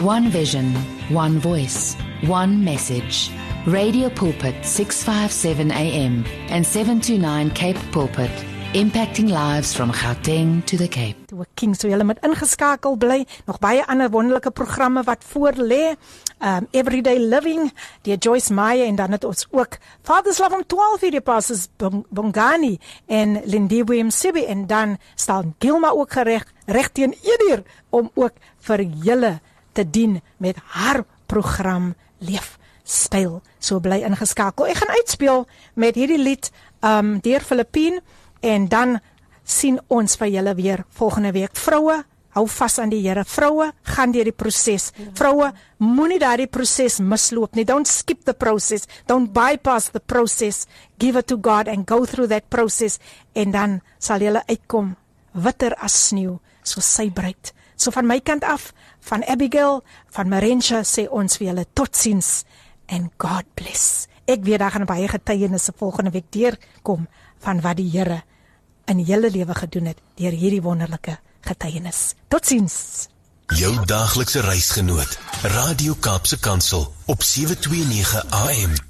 One vision, one voice, one message. Radio Pulpit 657 AM and 729 Cape Pulpit, impacting lives from Gauteng to the Cape. Toe King so julle met ingeskakel bly, nog baie ander wonderlike programme wat voor lê. Um Everyday Living, die Joyce Meyer en dan het ons ook Father's Love om 12 uur die passes Bongani en Lindiwe Msibi en dan staan Gilma ook gereg reg teen 1 uur om ook vir julle te dien met haar program Leef speel. So bly ingeskakel. Ek gaan uitspeel met hierdie lied um deur Filippine en dan sien ons vir julle weer volgende week. Vroue, hou vas aan die Here. Vroue, gaan deur die proses. Vroue, moenie daardie proses misloop nie. Don't skip the process. Don't bypass the process. Give it to God and go through that process en dan sal julle uitkom witter as sneeu, so sy bruid. So van my kant af, van Abigail, van Marencha sê ons vir julle totsiens and God bless. Ek weet daar gaan baie getuienisse volgende week deurkom van wat die Here in julle lewe gedoen het deur hierdie wonderlike getuienis. Totsiens. Jou daaglikse reisgenoot, Radio Kaapse Kansel op 729 AM.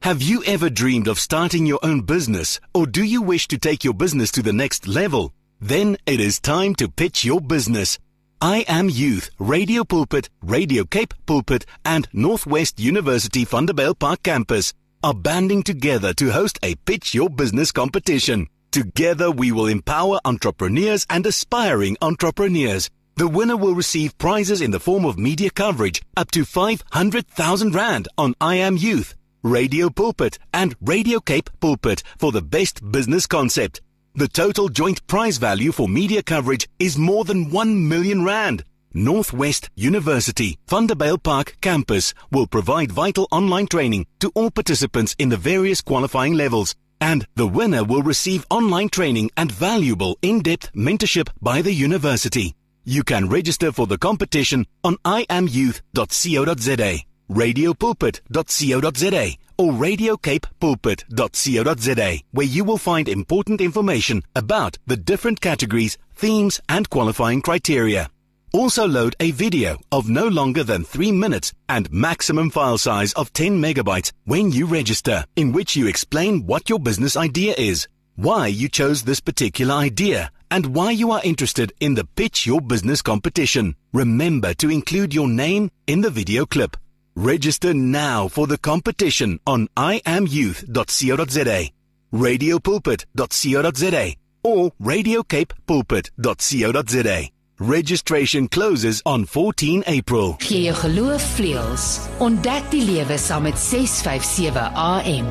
Have you ever dreamed of starting your own business or do you wish to take your business to the next level? Then it is time to pitch your business. I Am Youth, Radio Pulpit, Radio Cape Pulpit, and Northwest University Vanderbilt Park campus are banding together to host a Pitch Your Business competition. Together we will empower entrepreneurs and aspiring entrepreneurs. The winner will receive prizes in the form of media coverage up to 500,000 Rand on I Am Youth, Radio Pulpit, and Radio Cape Pulpit for the best business concept. The total joint prize value for media coverage is more than 1 million Rand. Northwest University, Vanderbilt Park campus will provide vital online training to all participants in the various qualifying levels. And the winner will receive online training and valuable in-depth mentorship by the university. You can register for the competition on iamyouth.co.za, radiopulpit.co.za, or radiocapepulpit.co.za, where you will find important information about the different categories, themes, and qualifying criteria. Also load a video of no longer than 3 minutes and maximum file size of 10 megabytes when you register, in which you explain what your business idea is, why you chose this particular idea, and why you are interested in the Pitch Your Business competition. Remember to include your name in the video clip. Register now for the competition on iamyouth.co.za, radiopulpit.co.za, or radiocapepulpit.co.za. Registration closes on 14 April. Geloof vleuels. Ontdek die lewe saam met 657 AM.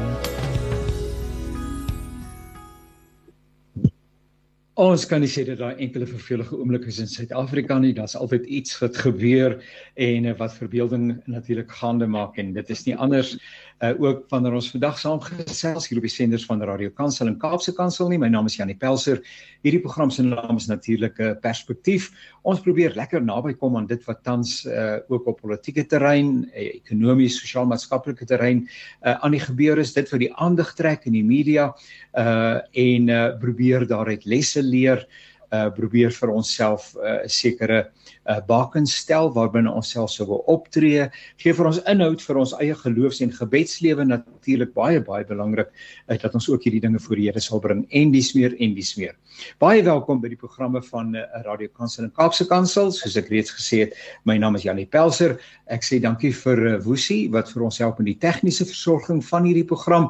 Ons kan nie sê dat daar enkele vervelige oomblikke is in Suid-Afrika nie. Daar's altyd iets wat gebeur en eh, wat verbeelding natuurlik gaande maak en dit is nie anders uh, ook wanneer ons vandag saam gesels hier op die senders van Radio Kansel en Kaapse Kansel nie. My naam is Janie Pelser. Hierdie program se naam is natuurlik 'n uh, perspektief. Ons probeer lekker naby kom aan dit wat tans uh, ook op politieke terrein, ekonomies, sosiaal-maatskaplike terrein uh, aan die gebeur is. Dit wat die aandag trek in die media uh en uh, probeer daaruit lesse leer uh probeer vir onsself 'n uh, sekere uh bakens stel waarbinne ons self sou wil optree. Gee vir ons inhoud vir ons eie geloofs en gebedslewe natuurlik baie baie belangrik uh, dat ons ook hierdie dinge voor die Here sal bring en dis meer en dis meer baie welkom by die programme van uh, Radio Kansel en Kaapse Kansel. Soos ek reeds gesê het my naam is Janie Pelser. Ek sê dankie vir uh, Woesie wat vir ons help met die tegniese versorging van hierdie program.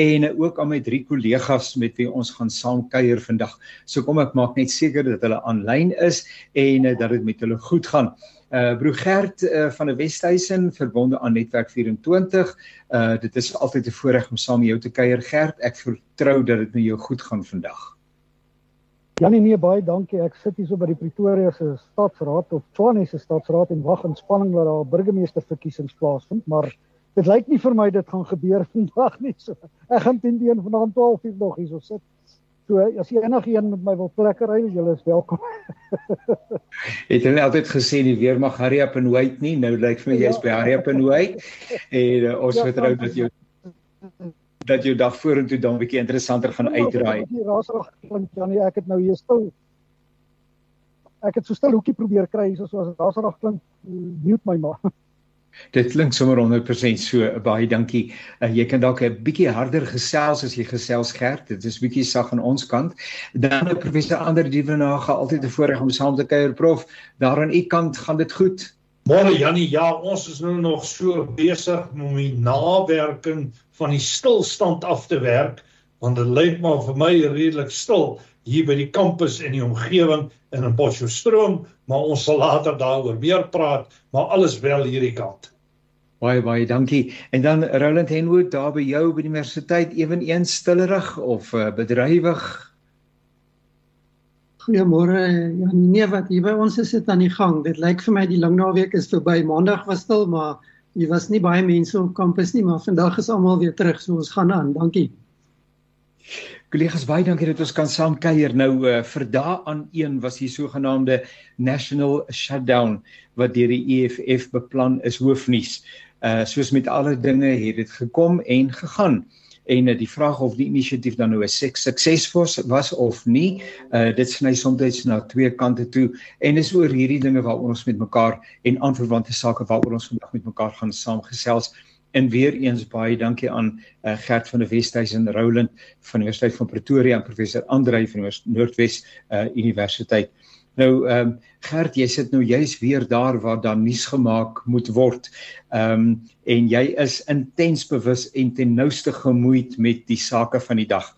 En uh, ook aan my drie kollegas met wie ons gaan saam kuier vandag. So kom ek maak net seker dat hulle aanlyn is en uh, dat dit met hulle goed gaan. Uh broer Gert uh, van die Westhuizen verbonde aan netwerk 24. Uh dit is altyd 'n voorreg om saam met jou te kuier Gert. Ek vertrou dat dit met jou goed gaan vandag. Janie nee baie dankie. Ek sit hier so by die Pretoria se stadsraad of Tshwane se stadsraad en wag in spanning dat daar burgemeesterverkiesings plaasvind, maar dit lyk nie vir my dit gaan gebeur vandag nie so. Ek gaan teen die een vanaand 12 uur nog hier so sit. So as jy enigiemand met my wil plekke ry, julle is welkom. het hulle altyd gesê die weermag hurry up and wait nie. Nou lyk vir my jy's by hurry up and wait. En uh, ons ja, vertrou dat jy dat jou dag vorentoe dan 'n bietjie interessanter gaan uitdraai. Die rasrag klink Janie, ek het nou hier stil. Ek het so stil hoekie probeer kry soos as rasrag klink, mute my maar. Dit klink sommer 100% so. Baie dankie. Uh, jy kan dalk 'n bietjie harder gesels as jy gesels gerd. Dit is bietjie sag aan ons kant. Dan het professor Ander Dievenage altyd 'n voorreg om saam te kuier. Prof, daar aan u kant gaan dit goed. Môre Jannie, ja, ons is nou nog so besig om die nawerking van die stilstand af te werk want dit lyk maar vir my redelik stil hier by die kampus en die omgewing in Potchefstroom, maar ons sal later daaroor meer praat, maar alles wel hierdie kant. Baie baie dankie. En dan Roland Henwood daar by jou by die universiteit ewenigs stillerig of uh, bedrywig? Goeiemôre. Ja nee wat hier by ons is dit aan die gang. Dit lyk vir my die lang naweek is verby. Maandag was stil, maar hier was nie baie mense op kampus nie, maar vandag is almal weer terug, so ons gaan aan. Dankie. Kollegas, baie dankie dat ons kan saam kuier. Nou uh, vir daan 1 was hier sogenaamde national shutdown wat deur die EFF beplan is hoofnuus. Uh soos met alle dinge het dit gekom en gegaan. En uh, die vraag of die inisiatief dan nou 'n suksesvol was of nie, uh dit sny soms na twee kante toe en is oor hierdie dinge waaroor ons met mekaar en aanverwante sake waaroor ons vandag met mekaar gaan saamgesels. En weer eens baie dankie aan uh, Gert van der Westhuizen Roland van Universiteit van Pretoria en professor Andrei van Noordwes uh, Universiteit. Nou ehm um, Gert, jy sit nou juis weer daar waar daar nuus gemaak moet word. Ehm um, en jy is intens bewus en ten nouste gemoeid met die sake van die dag.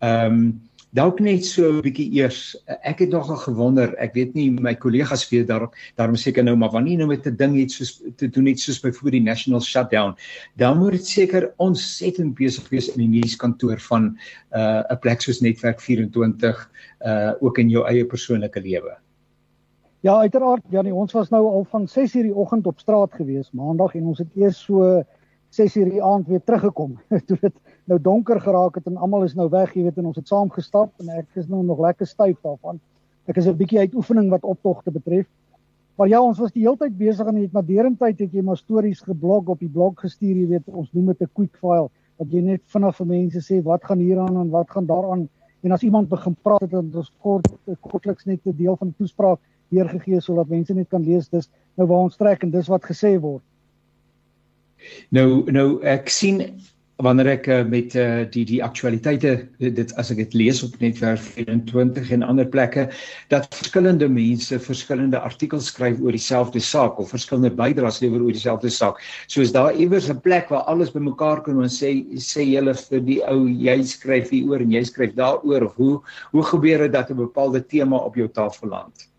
Ehm um, dalk net so 'n bietjie eers. Ek het nogal gewonder, ek weet nie my kollegas weet daar daarom seker nou maar wanneer nou met 'n ding iets soos te doen iets soos byvoorbeeld die national shutdown, dan moet dit seker ontsettend besig wees in die nuuskantoor van uh, 'n plek soos Netwerk 24 uh ook in jou eie persoonlike lewe. Ja, uiteraard, Janie, ons was nou al van 6:00 die oggend op straat gewees maandag en ons het eers so 6:00 die aand weer teruggekom. Toe dit nou donker geraak het en almal is nou weg, jy weet, en ons het saam gestap en ek is nou nog lekker styf daarvan. Ek is 'n bietjie uit oefening wat optogte betref. Maar ja, ons was die hele tyd besig en het na derentyd het jy maar stories geblok op die blog gestuur, jy weet, ons noem dit 'n quick file wat jy net vinnig vir mense sê wat gaan hieraan en wat gaan daaraan en as iemand begin praat het dan ons kort kortliks net 'n deel van die toespraak weergegee sodat mense net kan lees dis nou waar ons trek en dis wat gesê word. Nou nou ek sien wanneer ek uh, met uh, die die aktualiteite dit as ek dit lees op netwerk 24 en ander plekke dat verskillende mense verskillende artikels skryf oor dieselfde saak of verskillende bydraes lewer oor dieselfde saak. So is daar iewers 'n plek waar alles bymekaar kom en sê sê julle vir die ou jy skryf hier oor en jy skryf daaroor of hoe hoe gebeur dit dat 'n bepaalde tema op jou tafel land?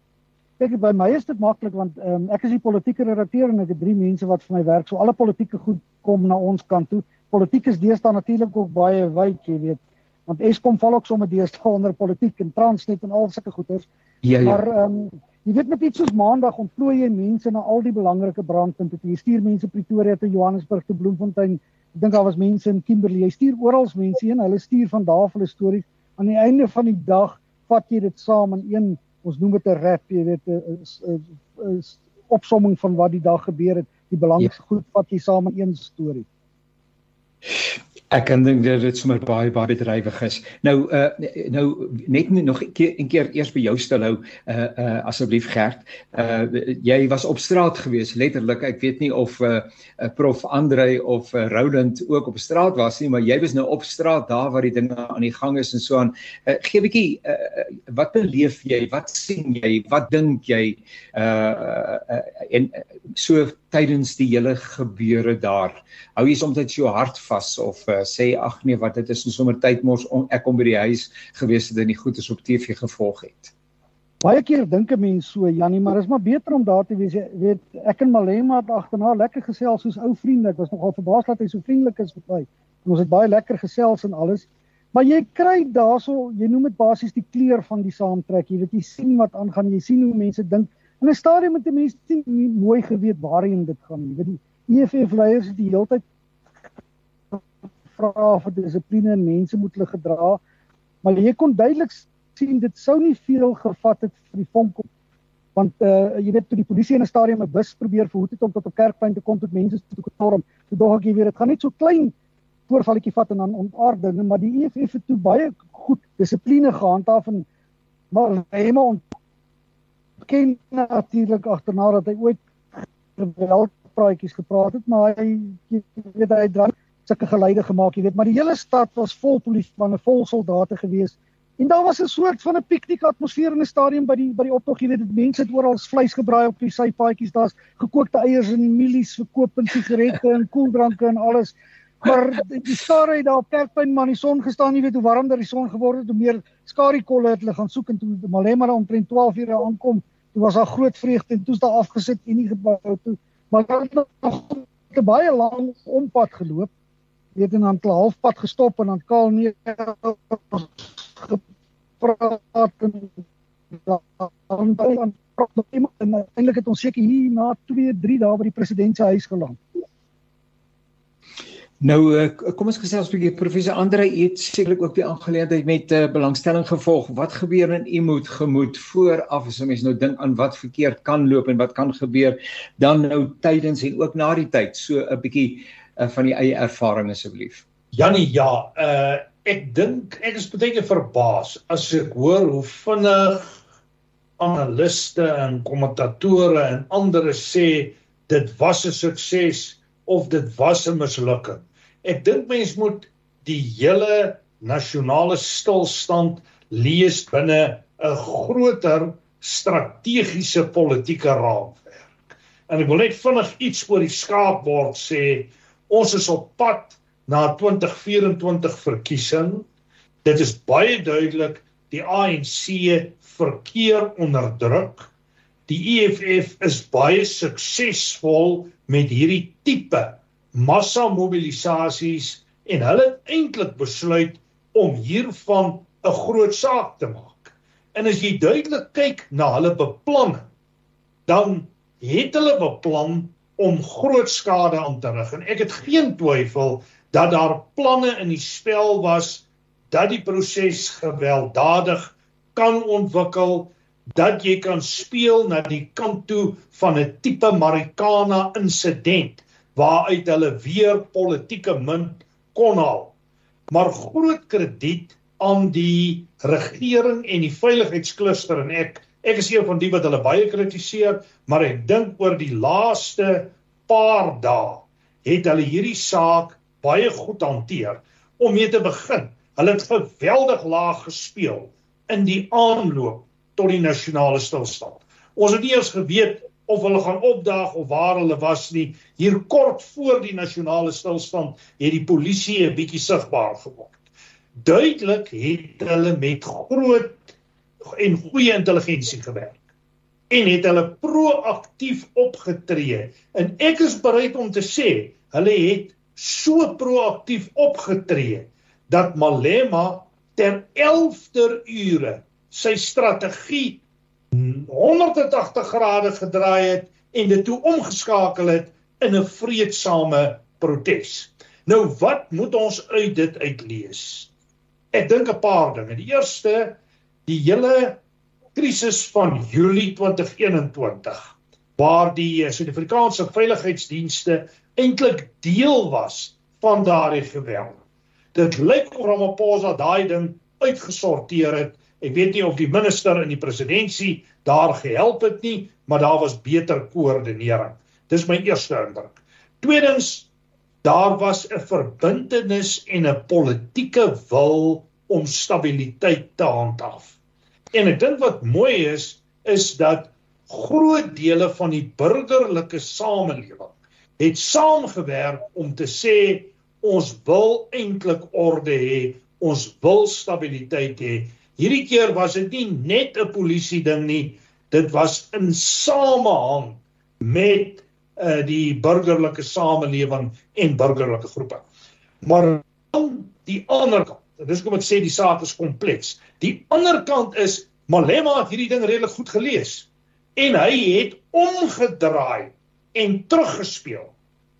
Kyk by my is dit maklik want um, ek is die politieke redakteur en ek het drie mense wat vir my werk. So alle politieke goed kom na ons kant toe politiek is deesdae natuurlik ook baie wyd, jy weet. Want Eskom val ook sommer deesdae onder politiek en Transnet en al sulke goeters. Ja, ja. Maar ehm um, jy weet met iets soos Maandag ontplooi jy mense na al die belangrike brandpunte. Jy stuur mense Pretoria toe, Johannesburg toe, Bloemfontein. Ek dink daar was mense in Kimberley. Jy stuur oral mense heen. Hulle stuur van daar af hulle stories. Aan die einde van die dag vat jy dit saam in een ons noem dit 'n rap, jy weet, 'n opsomming van wat die dag gebeur het. Die belangrikste ja. goed vat jy saam in een storie. Ek kan dink dat dit sommer baie baie bedrywig is. Nou uh nou net nog 'n keer, een keer eers by jou stil hou uh uh asseblief Gert. Uh jy was op straat gewees letterlik. Ek weet nie of uh prof Andrei of uh, Roland ook op straat was nie, maar jy was nou op straat daar waar die dinge aan die gang is en so aan. Uh gee 'n bietjie uh wat beleef jy? Wat sien jy? Wat dink jy? Uh, uh en so tydens die hele gebeure daar. Hou jy soms net so hart vas of uh, sê ag nee wat dit is in sommer tyd mos on, ek kom by die huis gewees het en die goedes op TV gevolg het. Baie keer dink 'n mens so Jannie, maar is maar beter om daar te wees. Jy weet, ek en Malema het agterna lekker gesels soos ou vriende. Ek was nogal verbaas dat hy so vriendelik is met my. En ons het baie lekker gesels en alles. Maar jy kry daarso, jy noem dit basies die kleur van die saamtrek. Jy weet jy sien wat aangaan, jy sien hoe mense dink. In 'n stadium het mense nie mooi geweet waarheen dit gaan nie. Die EFF leiers het die hele tyd vra vir dissipline en mense moet hulle gedra. Maar jy kon duidelik sien dit sou nie veel gevat het vir die vonk want uh, jy weet toe die polisie in 'n stadium 'n bus probeer verhoed het om tot op Kerkplein te kom tot mense toe gestorm. Toe dog ek jy weet dit gaan net so klein voorvalletjie vat en dan ontaarde, maar die EFF het toe baie goed dissipline gehandhaaf en maar hy het ken natuurlik agterna dat hy ooit geweldpraatjies gepraat het, maar hy jy weet hy het sulke geluide gemaak, jy weet, maar die hele stad was vol polisie, manne vol soldate gewees. En daar was 'n soort van 'n piknik atmosfeer in die stadion by die by die optog, jy weet, dit mense het oral vleis gebraai op die sypaadjies, daar's gekookte eiers en mielies verkoop en sigarette en koeldranke en alles. Maar die skare het daar op Kerkplein man die son gestaan, jy weet hoe warm daar die son geword het, hoe meer skariekolle het hulle gaan soek en toe Malema omtrent 12 ure aankom, toe was daar groot vreugde en toe's daar afgesit en nie gebou toe. Maar daar het nog 'n baie lang ompad geloop. Weet en dan halfpad gestop en dan kaal nie gepraat en dan dan en eintlik het ons seker hier na 2 3 dae by die president se huis geland. Nou eh, kom ons gesels 'n bietjie professor Andre het sekerlik ook die aangeleentheid met uh, belangstelling gevolg. Wat gebeur in u moed gemoed vooraf as 'n mens nou dink aan wat verkeerd kan loop en wat kan gebeur dan nou tydens en ook na die tyd. So 'n bietjie uh, van die eie ervaring asseblief. Jannie, ja, uh ek dink ek is baie verbaas as ek hoor hoe vinnig analiste en kommentatore en ander sê dit was 'n sukses of dit was 'n mislukking. Ek dink mens moet die hele nasionale stilstand lees binne 'n groter strategiese politieke raamwerk. En ek wil net vinnig iets oor die skaakbord sê. Ons is op pad na 2024 verkiesing. Dit is baie duidelik die ANC verkeer onder druk. Die EFF is baie suksesvol met hierdie tipe massa mobilisasies en hulle het eintlik besluit om hiervan 'n groot saak te maak. En as jy duidelik kyk na hulle beplanning, dan het hulle beplan om groot skade aan te rig en ek het geen twyfel dat daar planne in die spel was dat die proses gewelddadig kan ontwikkel dat jy kan speel na die kant toe van 'n tipe Marikana insident waaruit hulle weer politieke munt kon haal maar groot krediet aan die regering en die veiligheidskluster en ek ek is een van die wat hulle baie kritiseer maar ek dink oor die laaste paar dae het hulle hierdie saak baie goed hanteer om mee te begin. Hulle het geweldig laag gespeel in die aanloop tot die nasionale stilstand. Ons het nie eens geweet of hulle gaan opdaag of waar hulle was nie. Hier kort voor die nasionale stilstand het die polisie 'n bietjie sigbaar geword. Duidelik het hulle met groot en goeie intelligensie gewerk en het hulle proaktief opgetree. En ek is bereid om te sê, hulle het so proaktief opgetree dat Malema ter 11de ure sy strategie 180 grade gedraai het en dit toe omgeskakel het in 'n vredesame protes. Nou wat moet ons uit dit uitlees? Ek dink 'n paar dinge. Die eerste, die hele krisis van Julie 2021 waar die Suid-Afrikaanse veiligheidsdienste eintlik deel was van daardie geweld. Dit lyk of Ramaphosa daai ding uitgesorteer het. Ek weet nie of die minister en die presidentskap daar gehelp het nie, maar daar was beter koördinering. Dis my eerste indruk. Tweedens, daar was 'n verbintenis en 'n politieke wil om stabiliteit te handhaaf. En ek dink wat mooi is, is dat groot dele van die burgerlike samelewing het saamgewerk om te sê ons wil eintlik orde hê, ons wil stabiliteit hê. Hierdie keer was dit nie net 'n polisie ding nie, dit was in samehang met uh, die burgerlike samelewing en burgerlike groepe. Maar aan die ander kant, dis kom ek sê die saak is kompleks. Die ander kant is Malema het hierdie ding redelik goed gelees en hy het omgedraai en teruggespeel.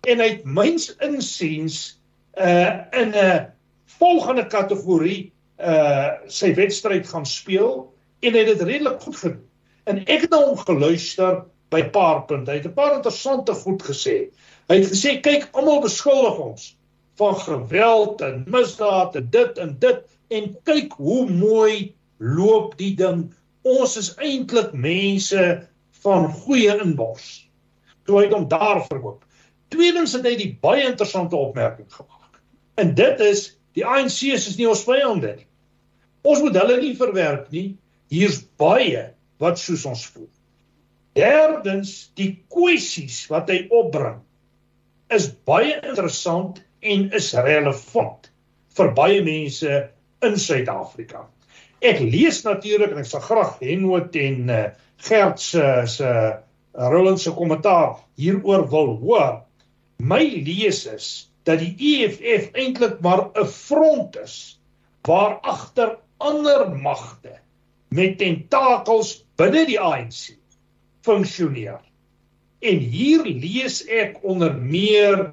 En hy het myns insiens uh in 'n volgende kategorie uh sy wedstryd gaan speel en hy het dit redelik goed gedoen. En ek het hom geluister by 'n paar punte. Hy het 'n paar interessante goed gesê. Hy het gesê kyk, almal beskuldig ons van geweld en misdaad en dit en dit en kyk hoe mooi loop die ding. Ons is eintlik mense van goeie inbors. Toe hy hom daar verkoop. Tweedens het hy die baie interessante opmerking gemaak. En dit is die ANC is nie ons vyande nie. Ons moet hulle nie verwerp nie. Hier's baie wat soos ons voel. Derdens, die kwessies wat hy opbring is baie interessant en is relevant vir baie mense in Suid-Afrika. Ek lees natuurlik en ek sal graag Henwood en uh, Gert se se Roland se kommentaar hieroor wil hoor. My lees is dat die EFF eintlik maar 'n front is waar agter ander magte met tentakels binne die ANC funksioneer. En hier lees ek onder meer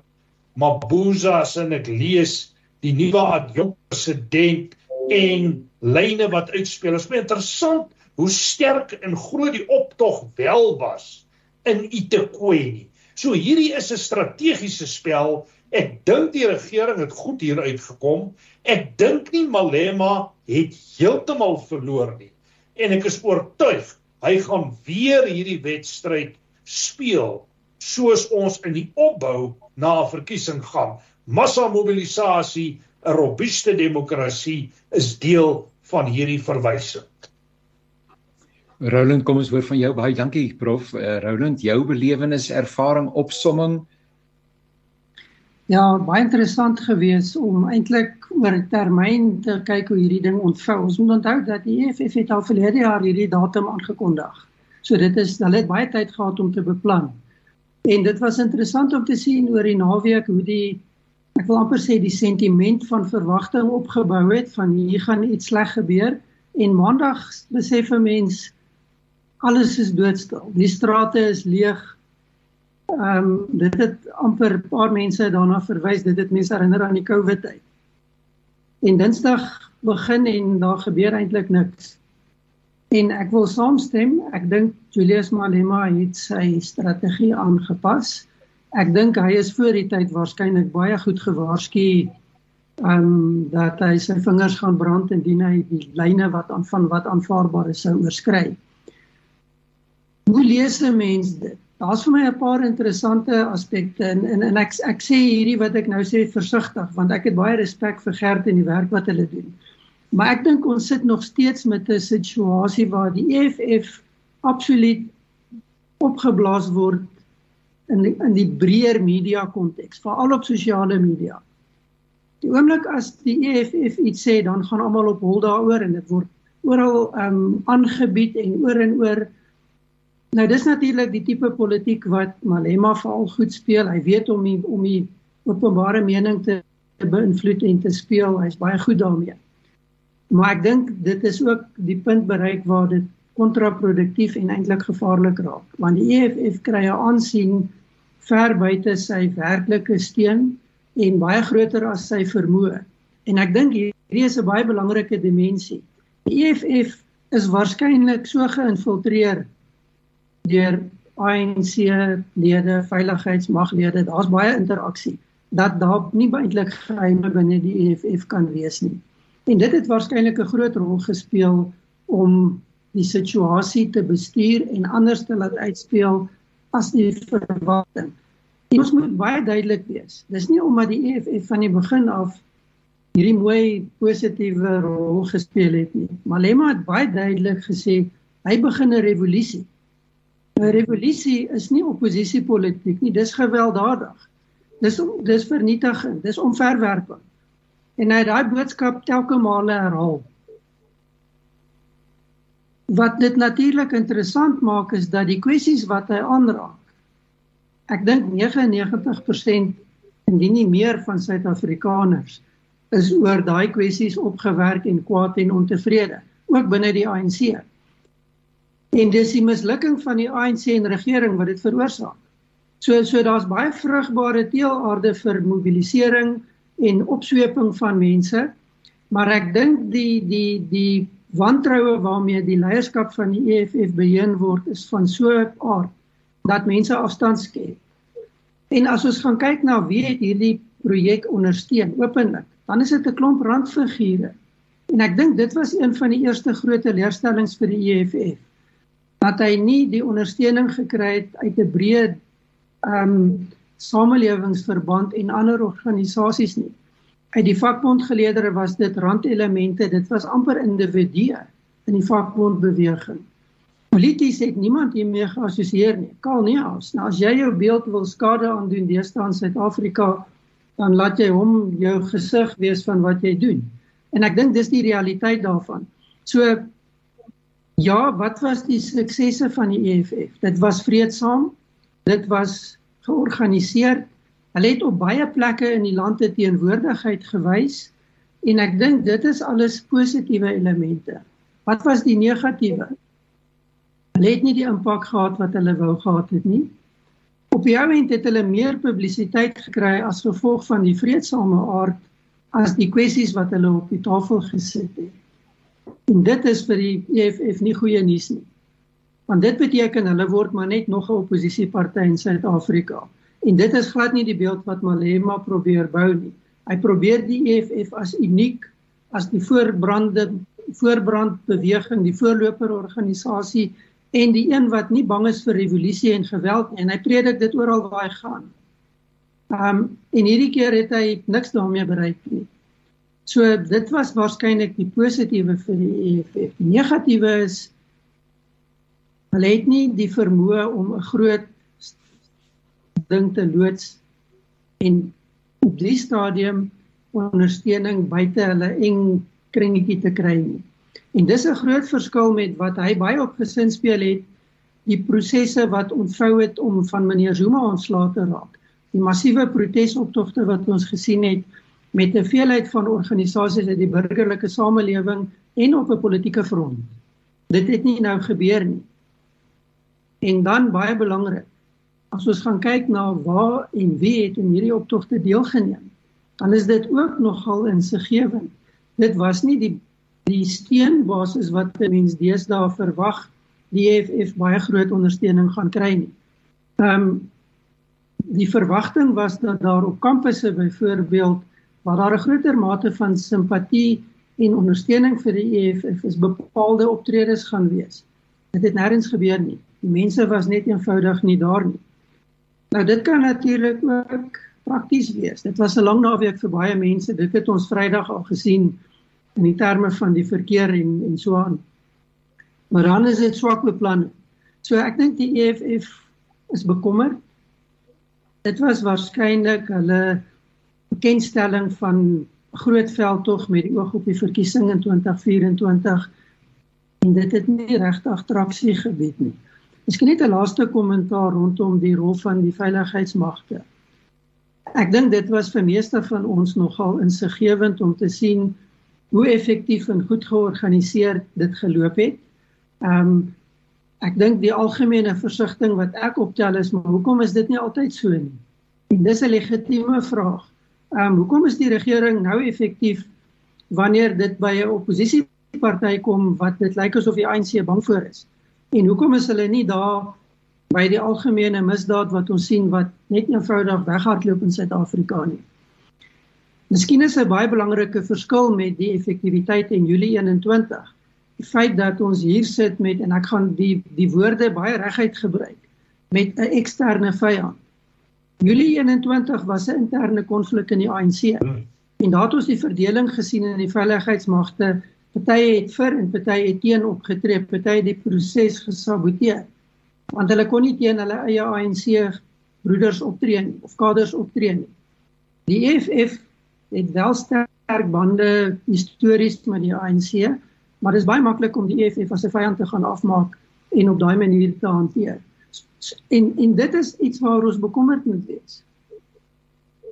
Mabuza se en ek lees die nuwe adjunkt president en lyne wat uitspeel. Dit is baie interessant hoe sterk en groot die optog wel was in Itequeni. So hierdie is 'n strategiese spel. Ek dink die regering het goed hier uitgekom. Ek dink nie Malema het heeltemal verloor nie. En ek is oortuig hy gaan weer hierdie wedstryd speel soos ons in die opbou na 'n verkiesing gaan. Massa mobilisasie, 'n robuuste demokrasie is deel van hierdie verwysing. Roland, kom ons hoor van jou. Baie dankie prof. Uh, Roland, jou belewenis, ervaring, opsomming. Ja, baie interessant gewees om eintlik oor 'n termyn te kyk hoe hierdie ding ontvou. Ons moet onthou dat die EFF het al verlede jaar hierdie datum aangekondig. So dit is hulle het baie tyd gehad om te beplan. En dit was interessant om te sien oor die naweek hoe die ek wil amper sê die sentiment van verwagting opgebou het van hier gaan iets sleg gebeur en maandag besef 'n mens alles is doodstil. Die strate is leeg. Ehm um, dit het amper 'n paar mense daarna verwys dit het mense herinner aan die COVID tyd. En Dinsdag begin en daar gebeur eintlik niks. En ek wil saamstem, ek dink Julius Malema het sy strategie aangepas. Ek dink hy is voor die tyd waarskynlik baie goed gewaarsku um dat hy sy vingers gaan brand indien hy die lyne wat aan van wat aanvaarbaar is sou oorskry. Hoe lees 'n mens dit? Daar's vir my 'n paar interessante aspekte en en, en ek ek sê hierdie wat ek nou sê versigtig want ek het baie respek vir Gert en die werk wat hulle doen. Maar ek dink ons sit nog steeds met 'n situasie waar die EFF absoluut opgeblaas word in die, in die breër media konteks, veral op sosiale media. Die oomblik as die EFF iets sê, dan gaan almal op hol daaroor en dit word oral ehm um, aangebied en oor en oor. Nou dis natuurlik die tipe politiek wat Malema veral goed speel. Hy weet om die, om die openbare mening te beïnvloed en te speel. Hy's baie goed daarmee. Maar ek dink dit is ook die punt bereik waar dit kontraproduktief en eintlik gevaarlik raak, want die EFF kry 'n aansien ver buite sy werklike steun en baie groter as sy vermoë. En ek dink hierdie is 'n baie belangrike dimensie. Die EFF is waarskynlik so geïnfiltreer deur ANC-lede, veiligheidsmaglede, daar's baie interaksie dat daar nie eintlik geheime binne die EFF kan wees nie. En dit het waarskynlik 'n groot rol gespeel om die situasie te bestuur en anders te laat uitspeel as die verwagting. En ons moet baie duidelik wees. Dis nie omdat die EFF van die begin af hierdie mooi positiewe rol gespeel het nie. Malema het baie duidelik gesê hy begin 'n revolusie. 'n Revolusie is nie oppositiepolitiek nie, dis gewelddadig. Dis dis vernietiging, dis omverwerping en hy daai boodskap telke male herhaal. Wat dit natuurlik interessant maak is dat die kwessies wat hy aanraak. Ek dink 99% indien nie meer van Suid-Afrikaners is oor daai kwessies opgewerk en kwaad en ontevrede, ook binne die ANC. En dis die mislukking van die ANC en regering wat dit veroorsaak. So so daar's baie vrugbare teelaarde vir mobilisering en opsweping van mense. Maar ek dink die die die wantroue waarmee die leierskap van die EFF beheen word is van so 'n aard dat mense afstand skep. En as ons gaan kyk na wie het hierdie projek ondersteun openlik, dan is dit 'n klomp randfigure. En ek dink dit was een van die eerste groot leerstellings vir die EFF dat hy nie die ondersteuning gekry het uit 'n breë ehm um, samelewingsverband en ander organisasies nie. Uit die vakbondgeleedere was dit randelemente, dit was amper individue in die vakbondbeweging. Polities het niemand hiermee geassosieer nie. Kaal nie as. Nou as jy jou beeld wil skade aandoen deesdae in Suid-Afrika, dan laat jy hom jou gesig wees van wat jy doen. En ek dink dis die realiteit daarvan. So ja, wat was die suksesse van die EFF? Dit was vreedsaam. Dit was georganiseer Hulle het op baie plekke in die land te teenwoordigheid gewys en ek dink dit is alles positiewe elemente. Wat was die negatiewe? Hulle het nie die impak gehad wat hulle wou gehad het nie. Op die oomblik het hulle meer publisiteit gekry as gevolg van die vredesame aard as die kwessies wat hulle op die tafel gesit het. En dit is vir die EFF nie goeie nuus nie. Want dit beteken hulle word maar net nog 'n oppositiepartyt in Suid-Afrika. En dit is glad nie die beeld wat Malema probeer bou nie. Hy probeer die EFF as uniek as die voorbrande voorbrandbeweging, die voorloper organisasie en die een wat nie bang is vir revolusie en geweld nie. En hy predik dit oral waar hy gaan. Um en hierdie keer het hy niks daarmee bereik nie. So dit was waarskynlik die positiewe vir die EFF. Die negatiewe is hulle het nie die vermoë om 'n groot ding te loods en op die stadium ondersteuning buite hulle eng kringetjie te kry nie. En dis 'n groot verskil met wat hy baie op gesin speel het die prosesse wat ontvou het om van meneer Zuma ontslae te raak. Die massiewe protesoptogte wat ons gesien het met 'n veelheid van organisasies uit die burgerlike samelewing en op 'n politieke front. Dit het nie nou gebeur nie. En dan baie belangrik, as ons gaan kyk na waar en wie het in hierdie optogte deelgeneem, dan is dit ook nogal insiggewend. Dit was nie die die steenbasis wat mense deesdae verwag die EFF baie groot ondersteuning gaan kry nie. Ehm um, die verwagting was dat daar op kampusse byvoorbeeld waar daar 'n groter mate van simpatie en ondersteuning vir die EFF is bepaalde optredes gaan wees. Dit het nêrens gebeur nie. Die mense was net eenvoudig nie daar nie. Nou dit kan natuurlik ook prakties wees. Dit was 'n lang naweek vir baie mense. Dit het ons Vrydag al gesien in die terme van die verkeer en en so aan. Maar dan is dit swak beplan. So ek dink die EFF is bekommerd. Dit was waarskynlik hulle bekendstelling van groot veldtog met die oog op die verkiesing in 2024 en dit het nie regtig traksie gebied nie. Miskien net 'n laaste kommentaar rondom die rol van die veiligheidsmagte. Ek dink dit was vir meeste van ons nogal insiggewend om te sien hoe effektief en goed georganiseer dit geloop het. Ehm um, ek dink die algemene versigtiging wat ek optel is, maar hoekom is dit nie altyd so nie? En dis 'n legitieme vraag. Ehm um, hoekom is die regering nou effektief wanneer dit by 'n oppositieparty kom wat dit lyk asof die ANC bang voor is? En hoekom is hulle nie daar by die algemene misdaad wat ons sien wat net eenvoudig weghardloop in Suid-Afrika nie? Miskien is 'n baie belangrike verskil met die effektiwiteit in Julie 21. Die feit dat ons hier sit met en ek gaan die die woorde baie reguit gebruik met 'n eksterne vyand. Julie 21 was 'n interne konflik in die ANC. En daar het ons die verdeling gesien in die veiligheidsmagte Party het vir en party het teen opgetree, party het die proses gesaboteer. Want hulle kon nie teen hulle eie ANC broeders optree nie of kaders optree nie. Die EFF het wel sterk bande histories met die ANC, maar dit is baie maklik om die EFF as 'n vyand te gaan afmaak en op daai manier te hanteer. En en dit is iets waaroor ons bekommerd moet wees.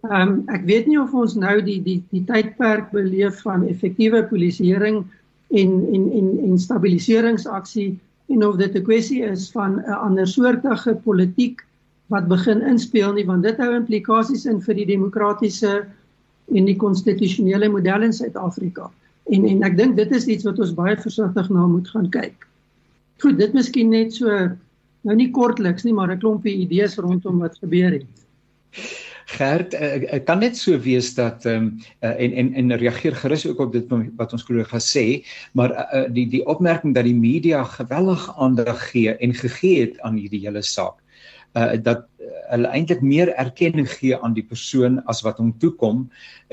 Ehm um, ek weet nie of ons nou die die die tydperk beleef van effektiewe polisieering en en en en stabiliseringsaksie en of dit 'n kwessie is van 'n ander soortige politiek wat begin inspel nie want dit hou implikasies in vir die demokratiese en die konstitusionele model in Suid-Afrika. En en ek dink dit is iets wat ons baie versigtig na moet gaan kyk. Goed, dit miskien net so nou nie kortliks nie, maar 'n klompie idees rondom wat gebeur het. Gert, ek, ek kan net so wees dat ehm um, en en en reageer gerus ook op dit wat ons kollega sê, maar uh, die die opmerking dat die media geweldig aandag gee en gegee het aan hierdie hele saak uh dat hulle eintlik meer erkenning gee aan die persoon as wat hom toekom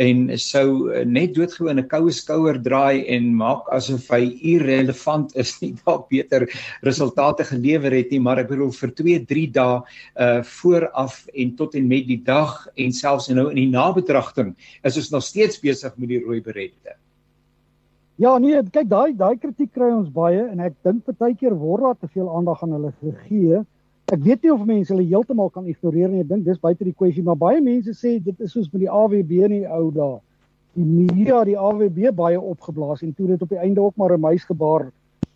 en sou net doodgewoon 'n koue skouer draai en maak asof hy irrelevant is nie dalk beter resultate gelewer het nie maar ek bedoel vir 2 3 dae uh vooraf en tot en met die dag en selfs nou in die nabetragting is ons nog steeds besig met die rooi berette. Ja nee kyk daai daai kritiek kry ons baie en ek dink baie keer word daar te veel aandag aan hulle gegee Ek weet nie of mense hulle heeltemal kan ignoreer nie. Ek dink dis buite die kwessie, maar baie mense sê dit is soos met die AWB in die ou dae. Die media die AWB baie opgeblaas en toe dit op die einde ook maar 'n muisgebaar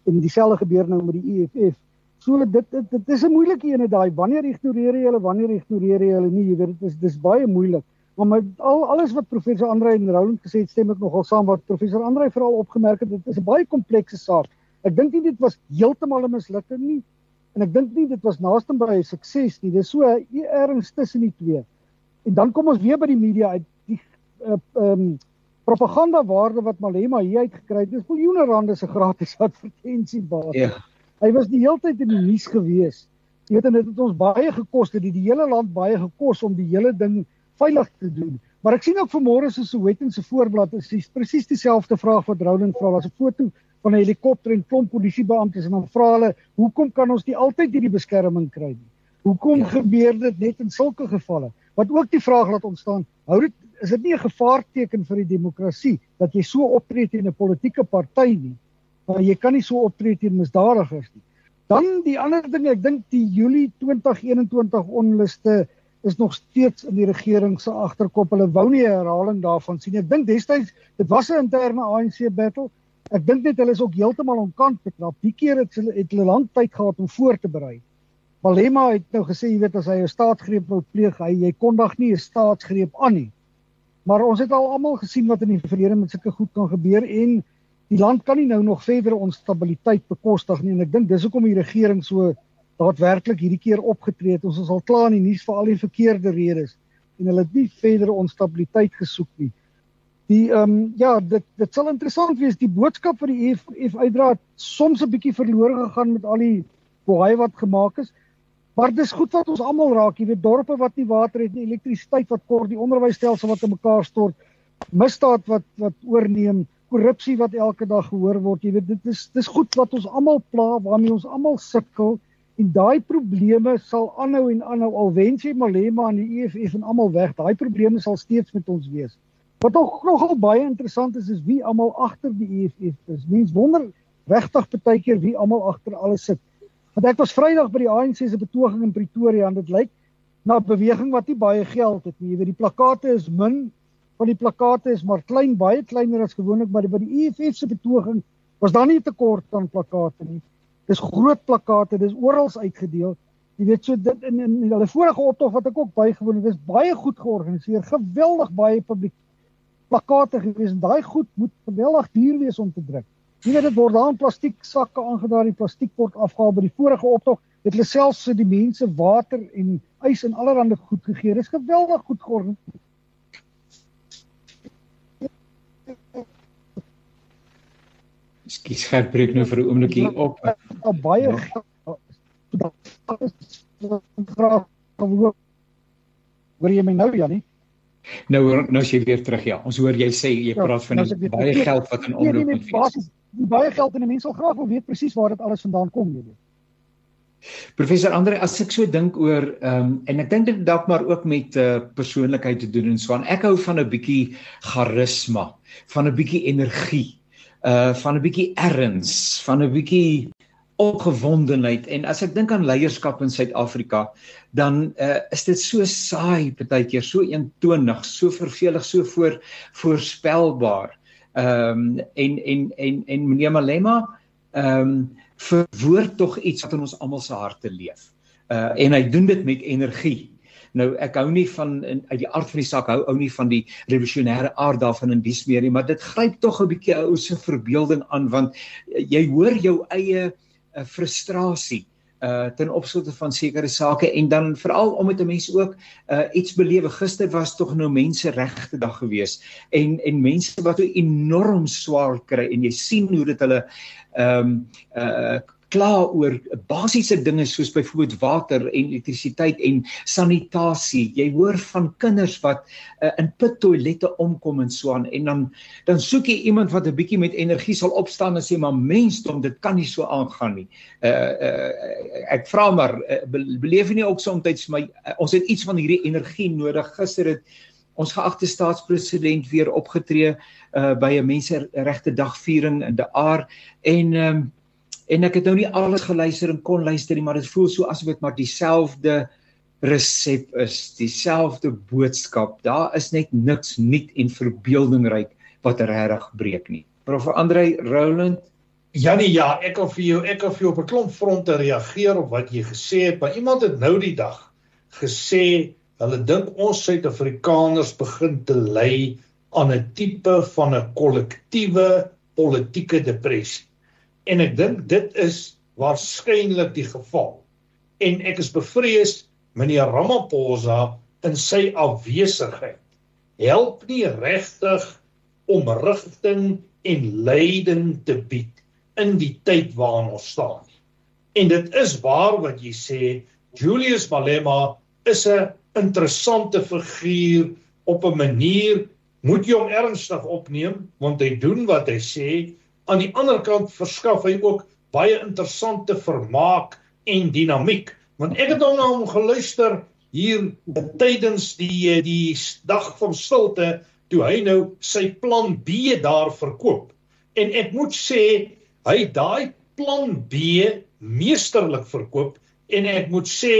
en dieselfde gebeur nou met die EFF. So dit dit dit is 'n moeilike ene daai. Wanneer ignoreer jy hulle? Wanneer ignoreer jy hulle nie? Jy weet dit is dis baie moeilik. Maar met al alles wat professor Andre en Roland gesê het, stem ek nogal saam wat professor Andre veral opgemerk het. Dit is 'n baie komplekse saak. Ek dink nie dit was heeltemal 'n mislukking nie en ek dink nie dit was naaste by 'n sukses nie. Dis so ergens tussen die twee. En dan kom ons weer by die media uit die uh, um propaganda waarde wat Malema hier uit gekry het. Dis miljoene rande se gratis advertensiebasis. Ja. Hy was die hele tyd in die nuus gewees. Jy weet en dit het ons baie gekos, dit het die hele land baie gekos om die hele ding veilig te doen. Maar ek sien ook vanmôre se Soweto se voorblad is presies dieselfde vraag wat Roland vra. Daar's 'n foto van 'n helikopter en klomp polisiebeamptes en dan vra hulle hoekom kan ons nie altyd hierdie beskerming kry nie? Hoekom ja. gebeur dit net in sulke gevalle? Wat ook die vraag laat ontstaan, hou dit is dit nie 'n gevaarteken vir die demokrasie dat jy so optree teen 'n politieke party nie? Want jy kan nie so optree teen misdadigers nie. Dan die ander ding, ek dink die Julie 2021 onluste is nog steeds in die regering se agterkop. Hulle wou nie 'n herhaling daarvan sien nie. Ek dink destyds dit was 'n interne ANC battle Ek dink net hulle is ook heeltemal onkant betrap. Die keer het hulle het hulle lank tyd gehad om voor te berei. Malema het nou gesê jy weet as hy 'n staatsgreep wil pleeg, hy jy kondig nie 'n staatsgreep aan nie. Maar ons het al almal gesien wat in die verlede met sulke goed kan gebeur en die land kan nie nou nog verdere onstabiliteit bekostig nie en ek dink dis hoekom die regering so daadwerklik hierdie keer opgetree het. Ons is al klaar in die nuus vir al die verkeerde redes en hulle het nie verdere onstabiliteit gesoek nie. Die ehm um, ja, dit dit sal interessant wees die boodskap vir die EFF uitdra soms 'n bietjie verlore gegaan met al die boei wat gemaak is. Maar dis goed wat ons almal raak, jy weet dorpe wat nie water het nie, elektrisiteit wat kort, die onderwysstelsel wat in mekaar stort, misdaad wat wat oorneem, korrupsie wat elke dag gehoor word. Jy weet dit is dis goed wat ons almal pla, waarmee ons almal sukkel en daai probleme sal aanhou en aanhou al wens jy Malema en die EFF en almal weg. Daai probleme sal steeds met ons wees. Wat ook nogal baie interessant is is wie almal agter die EFF is. Mens wonder regtig baie keer wie almal agter alles sit. Want ek was Vrydag by die ANC se betoging in Pretoria en dit lyk na 'n beweging wat nie baie geld het nie. Jy weet die plakate is min van die plakate is maar klein, baie kleiner as gewoonlik, maar by die EFF se betoging was daar nie 'n tekort aan plakate nie. Dis groot plakate, dis oral uitgedeel. Jy weet so dit in in hulle vorige optog wat ek ook bygewoon het, dis baie goed georganiseer, geweldig baie publiek plakate gewees en daai goed moet geweldig duur wees om te druk. Jy weet dit word daar in plastiek sakke aangedraai, die plastiek word afgehaal by die vorige optog. Het hulle selfs vir die mense water en ys en allerlei goed gegee. Dit is geweldig goed georganiseer. Skus gek breek nou vir 'n oomblikie op. Al baie ja. graag hoor jy my nou Janie? Nou nou as jy weer terug ja. Ons hoor jy sê jy ja, praat van nou die, baie geld wat in omloop nee, nee, nee, is. Baie geld en mense wil graag wil weet presies waar dit alles vandaan kom, jy weet. Professor Andre, as ek so dink oor ehm um, en ek dink dit dalk maar ook met 'n uh, persoonlikheid te doen en so aan. Ek hou van 'n bietjie charisma, van 'n bietjie energie, uh van 'n bietjie erns, van 'n bietjie opgewondenheid. En as ek dink aan leierskap in Suid-Afrika dan uh, is dit so saai baie keer so eentonig so vervelig so voor voorspelbaar. Ehm um, en en en en meneer Malema ehm um, verwoord tog iets wat in ons almal se harte leef. Uh, en hy doen dit met energie. Nou ek hou nie van in, uit die aard van die saak hou ou nie van die revolusionêre aard daarvan in dies meer nie, maar dit gryp tog 'n bietjie ou se verbeelding aan want jy hoor jou eie uh, frustrasie uh ten opsigte van sekere sake en dan veral om met 'n mens ook uh iets belewe. Gister was tog nou mense regte dag gewees en en mense wat enorm swaar kry en jy sien hoe dit hulle ehm um, uh kla oor basiese dinge soos byvoorbeeld water en elektrisiteit en sanitasie. Jy hoor van kinders wat uh, in put toilette omkom en so aan en dan dan soek jy iemand wat 'n bietjie met energie sal opstaan en sê maar mensdom, dit kan nie so aangaan nie. Uh, uh ek vra maar uh, beleef jy nie ook soms my uh, ons het iets van hierdie energie nodig. Gister het ons geagte staatspresident weer opgetree uh by 'n menseregte dagviering in De Aar en um, en ek het nou nie alles geluister en kon luister nie, maar dit voel so asof dit maar dieselfde resep is, dieselfde boodskap. Daar is net niks nuut en verbeeldingryk wat regtig breek nie. Prof Andre Roland Janie, ja, ek wil vir jou ek wil vir jou op 'n klomp fronte reageer op wat jy gesê het, maar iemand het nou die dag gesê hulle dink ons Suid-Afrikaners begin te ly aan 'n tipe van 'n kollektiewe politieke depressie. En ek dink dit is waarskynlik die geval. En ek is bevrees meneer Ramaphosa in sy afwesigheid help nie regtig om rigting en leiding te bied in die tyd waarin ons staan nie. En dit is waar wat jy sê Julius Malema is 'n interessante figuur op 'n manier moet jy hom ernstig opneem want hy doen wat hy sê aan die ander kant verskaf hy ook baie interessante vermaak en dinamiek want ek het hom na hom geluister hier tydens die die dag van stilte toe hy nou sy plan B daar verkoop. En ek moet sê hy daai plan B meesterlik verkoop. En ek moet sê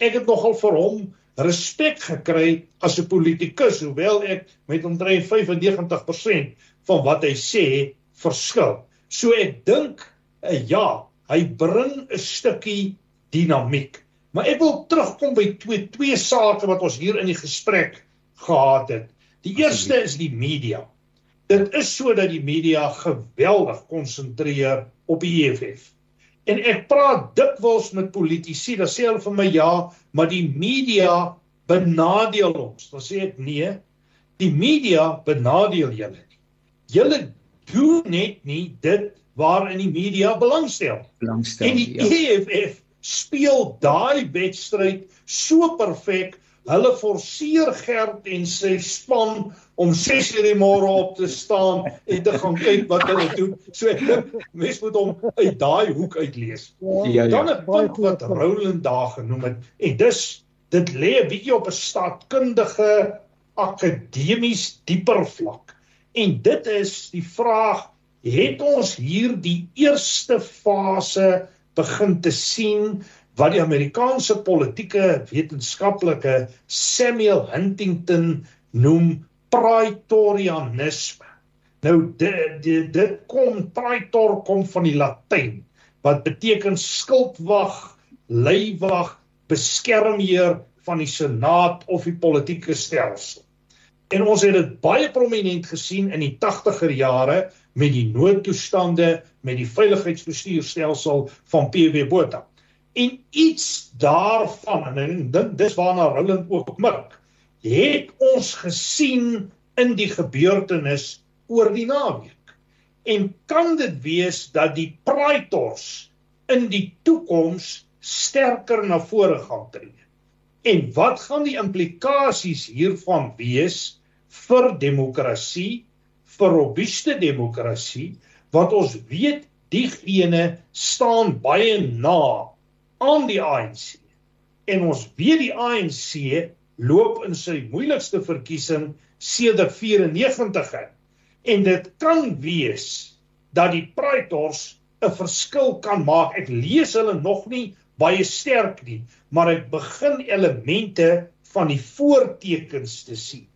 ek het nogal vir hom respek gekry as 'n politikus hoewel ek met omtrent 95% van wat hy sê verskil. So ek dink uh, ja, hy bring 'n stukkie dinamiek. Maar ek wil terugkom by twee twee sake wat ons hier in die gesprek gehad het. Die eerste is die media. Dit is so dat die media geweldig konsentreer op die EFF. En ek praat dikwels met politici, dan sê hulle vir my ja, maar die media benadeel ons. Dan sê ek nee, die media benadeel julle nie. Julle doen net nie dit waarin die media belangstel. Belangstel. En die ja. EFF speel daai wedstryd so perfek. Hulle forceer Gert en sy span om 6:00 die môre op te staan en te gaan kyk wat hulle doen. So ek dink mense moet hom uit daai hoek uitlees. Ja, ja. Dan 'n punt wat Roland daar genoem het en dis dit lê 'n bietjie op 'n staatkundige akademies dieper vlak. En dit is die vraag het ons hier die eerste fase begin te sien wat die Amerikaanse politieke wetenskaplike Samuel Huntington noem praetorianisme. Nou dit dit, dit kom praetor kom van die Latyn wat beteken skildwag, leiwag, beskermheer van die senaat of die politieke stelsel. En ons het dit baie prominent gesien in die 80er jare met die noodtoestande met die veiligheidsbestuurstelsel van PW Botha. En iets daarvan en dit dis waarna Roland ook mik, het ons gesien in die gebeurtenis oor die naweek. En kan dit wees dat die praetors in die toekoms sterker na vore gaan tree? En wat gaan die implikasies hiervan wees? Vir demokrasie, vir robuuste demokrasie, want ons weet diegene staan baie na aan die ANC. En ons weet die ANC loop in sy moeilikste verkiesing sedert 94 in. En dit kan wees dat die praetors 'n verskil kan maak. Ek lees hulle nog nie baie sterk nie, maar ek begin elemente van die voortekens te sien.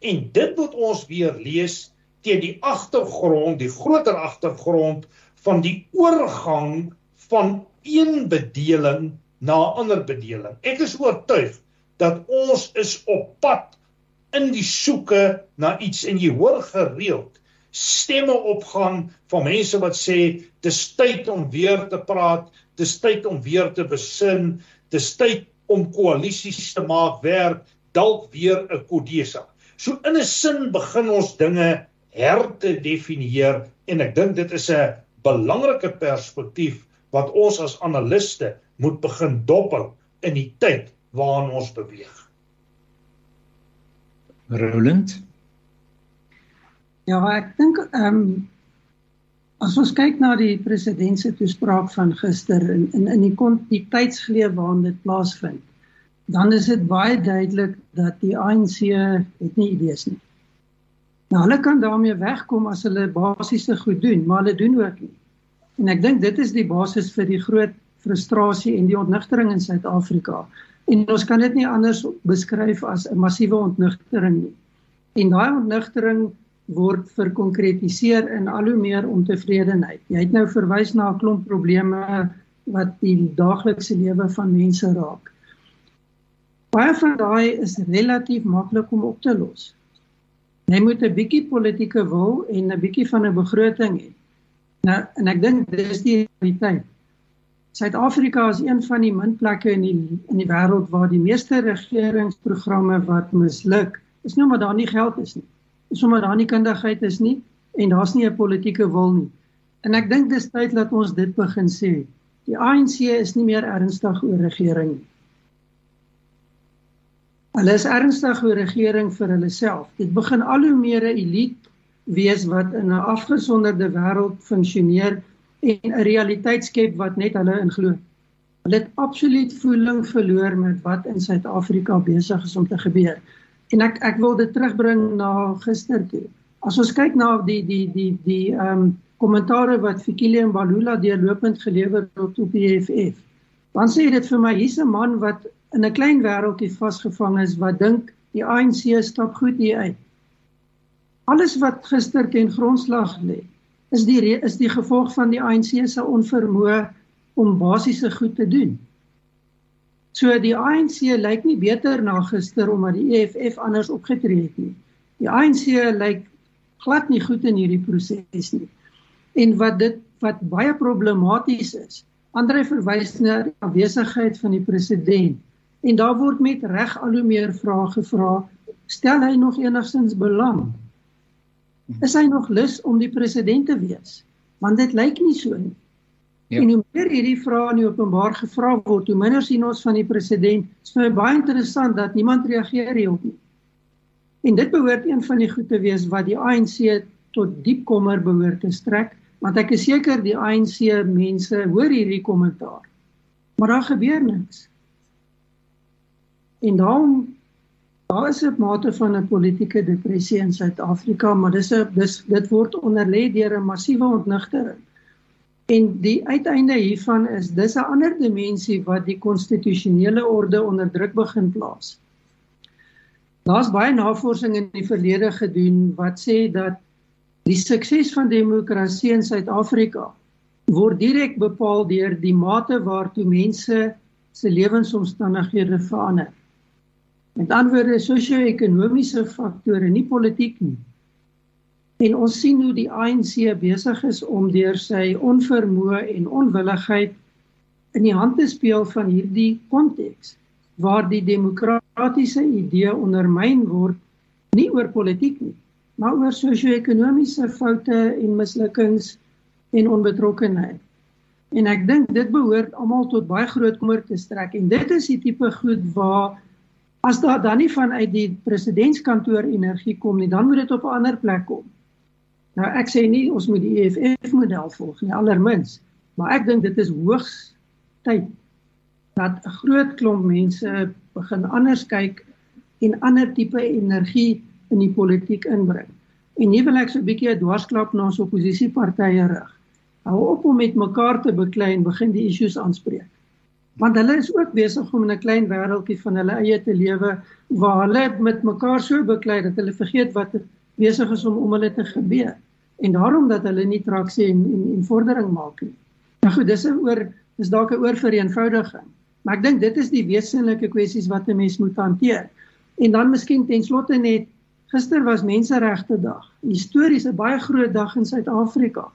En dit moet ons weer lees teen die agtergrond, die groter agtergrond van die oorgang van een bedeling na 'n ander bedeling. Ek is oortuig dat ons is op pad in die soeke na iets en jy hoor gereeld stemme opgaan van mense wat sê dis tyd om weer te praat, dis tyd om weer te besin, dis tyd om koalisies te maak werk, dalk weer 'n kodesa. So in 'n sin begin ons dinge her te definieer en ek dink dit is 'n belangrike perspektief wat ons as analiste moet begin dophou in die tyd waarin ons beweeg. Roland Ja, ek dink ehm um, as ons kyk na die president se toespraak van gister in in in die die tydsgeleef waarin dit plaasvind, dan is dit baie duidelik dat die ANC het nie idees nie. Nou hulle kan daarmee wegkom as hulle basiese goed doen, maar hulle doen ook nie. En ek dink dit is die basis vir die groot frustrasie en die ontnigtering in Suid-Afrika. En ons kan dit nie anders beskryf as 'n massiewe ontnigtering nie. En daai ontnigtering word verkonkretiseer in al hoe meer ontevredenheid. Jy het nou verwys na 'n klomp probleme wat die daaglikse lewe van mense raak. Baie van daai is relatief maklik om op te los. Jy moet 'n bietjie politieke wil en 'n bietjie van 'n begroting hê. Nou en ek dink dis die realiteit. Suid-Afrika is een van die min plekke in die in die wêreld waar die meeste regeringsprogramme wat misluk, is nie omdat daar nie geld is nie sommer daar nie kundigheid is nie en daar's nie 'n politieke wil nie. En ek dink dis tyd dat ons dit begin sê. Die ANC is nie meer ernstig oor regering nie. Hulle is ernstig oor regering vir hulle self. Dit begin al hoe meer 'n elite wees wat in 'n afgesonderde wêreld funksioneer en 'n realiteit skep wat net hulle inglo. Hulle het absoluut voeling verloor met wat in Suid-Afrika besig is om te gebeur. En ek ek wil dit terugbring na gister toe. As ons kyk na die die die die ehm um, kommentare wat Fikile en Balula deurlopend gelewer het op die EFF. Dan sê dit vir my hier's 'n man wat in 'n klein wêreldjie vasgevang is wat dink die ANC stap goed hier uit. Alles wat gister ten grondslag lê, is die is die gevolg van die ANC se onvermoë om basiese goed te doen. So die ANC lyk nie beter na gister omdat die EFF anders opgetree het nie. Die ANC lyk glad nie goed in hierdie proses nie. En wat dit wat baie problematies is, Andre verwys na die afwesigheid van die president en daar word met reg al hoe meer vrae gevra, stel hy nog enigstens belang? Is hy nog lus om die president te wees? Want dit lyk nie so nie. Ja. En hoe meer hierdie vrae in die openbaar gevra word, hoe minder sien ons van die president. Dit is vir my baie interessant dat niemand reageer hierop nie. En dit behoort een van die goed te wees wat die ANC tot diep kommer behoort te strek, want ek is seker die ANC mense hoor hierdie kommentaar. Maar daar gebeur niks. En dan daar is 'n mate van 'n politieke depressie in Suid-Afrika, maar dis 'n dis dit word onderlê deur 'n massiewe ontnigtering. En die uiteinde hiervan is dis 'n ander dimensie wat die konstitusionele orde onder druk begin plaas. Daar's baie navorsing in die verlede gedoen wat sê dat die sukses van demokrasie in Suid-Afrika word direk bepaal deur die mate waartoe mense se lewensomstandighede verander. Met ander woorde, sosio-ekonomiese faktore, nie politiek nie. En ons sien hoe die ANC besig is om deur sy onvermoë en onwilligheid in die hand te speel van hierdie konteks waar die demokratiese idee ondermyn word nie oor politiek nie maar oor sosio-ekonomiese foute en mislukkings en onbetrokkenheid. En ek dink dit behoort almal tot baie groot kommer te strek en dit is die tipe goed waar as daar dan nie vanuit die presidentskantoor energie kom nie, dan moet dit op 'n ander plek kom. Nou ek sê nie ons moet die EFF model volg nie allermins, maar ek dink dit is hoogs tyd dat 'n groot klomp mense begin anders kyk en ander tipe energie in die politiek inbring. En nie wil ek so 'n bietjie 'n dwarsklap na ons oppositiepartye rig. Hou op om met mekaar te beklei en begin die issues aanspreek. Want hulle is ook besig om in 'n klein wêreldjie van hulle eie te lewe waar hulle met mekaar so beklei dat hulle vergeet wat besig is om om hulle te gebeur en daarom dat hulle nie traksie en en, en vordering maak nie. Nou goed, dis oor dis dalk 'n oorvereenvoudiging. Maar ek dink dit is die wesenlike kwessies wat 'n mens moet hanteer. En dan miskien ten slotte net gister was menseregte dag. Histories 'n baie groot dag in Suid-Afrika.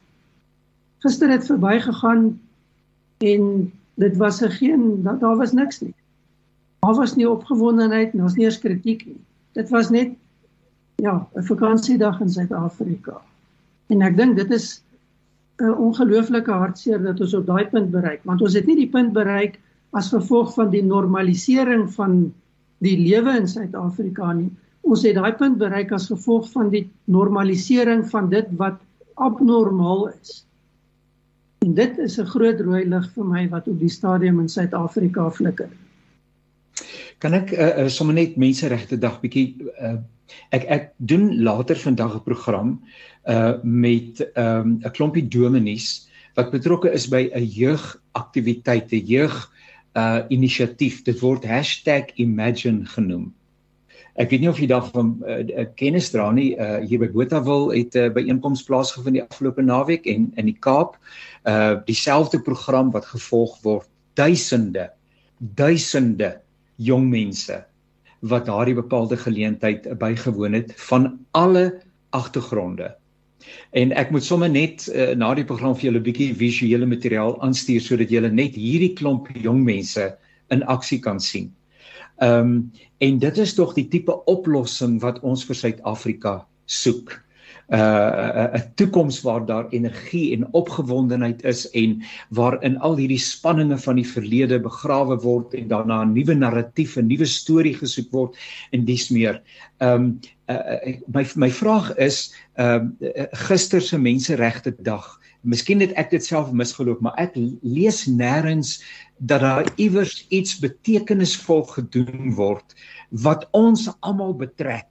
Gister het verbygegaan en dit was 'n geen daar was niks nie. Daar was nie opgewondenheid, daar was nie eens kritiek nie. Dit was net ja, 'n vakansiedag in Suid-Afrika. En ek dink dit is 'n ongelooflike hartseer dat ons op daai punt bereik, want ons het nie die punt bereik as gevolg van die normalisering van die lewe in Suid-Afrika nie. Ons het daai punt bereik as gevolg van die normalisering van dit wat abnormaal is. En dit is 'n groot rooi lig vir my wat op die stadium in Suid-Afrika flikker. Kan ek uh, uh, sommer net menseregte dag bietjie uh, ek ek doen later vandag 'n program uh met 'n um, klompie dominees wat betrokke is by 'n jeugaktiwiteit, 'n jeug uh inisiatief. Dit word #imagine genoem. Ek weet nie of jy daarvan uh, kennis dra nie. Uh hier by Botawil het 'n uh, byeenkoms plaasgevind die afgelope naweek en in die Kaap uh dieselfde program wat gevolg word. Duisende duisende jong mense wat daardie bepaalde geleentheid bygewoon het van alle agtergronde. En ek moet sommer net uh, na die program vir julle 'n bietjie visuele materiaal aanstuur sodat julle net hierdie klomp jong mense in aksie kan sien. Ehm um, en dit is tog die tipe oplossing wat ons vir Suid-Afrika soek uh 'n toekoms waar daar energie en opgewondenheid is en waarin al hierdie spanninge van die verlede begrawe word en daarna 'n nuwe narratief, 'n nuwe storie gesoek word en dis meer. Um uh, my my vraag is um uh, gister se menseregte dag. Miskien het ek dit self misgeloop, maar ek lees nêrens dat daar iewers iets betekenisvol gedoen word wat ons almal betrek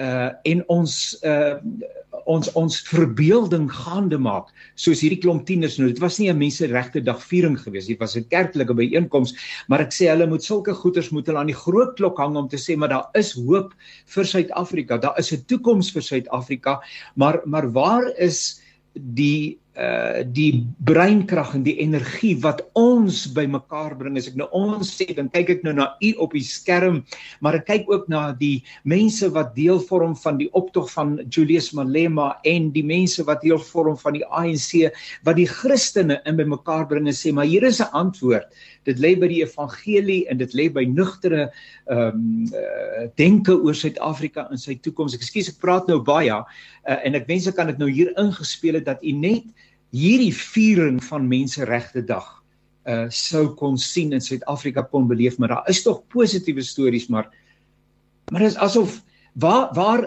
uh en ons uh ons ons verbeelding gaande maak soos hierdie klomp tieners nou. Dit was nie 'n menseregte dag viering gewees dit was 'n kerklike byeenkoms maar ek sê hulle moet sulke goeders moet hulle aan die groot klok hang om te sê maar daar is hoop vir Suid-Afrika daar is 'n toekoms vir Suid-Afrika maar maar waar is die uh die breinkrag en die energie wat ons bymekaar bring as ek nou ons sê dan kyk ek nou na u op die skerm maar ek kyk ook na die mense wat deel vorm van die optog van Julius Malema en die mense wat deel vorm van die ANC wat die Christene in bymekaar bring en sê maar hier is 'n antwoord. Dit lê by die evangelie en dit lê by nugtere ehm um, uh, denke oor Suid-Afrika en sy toekoms. Ekskuus ek praat nou baie uh, en ek wens ek kan dit nou hier ingespeel het dat u net hierdie viering van menseregte dag uh sou kon sien in Suid-Afrika kon beleef maar daar is tog positiewe stories maar maar dit is asof waar waar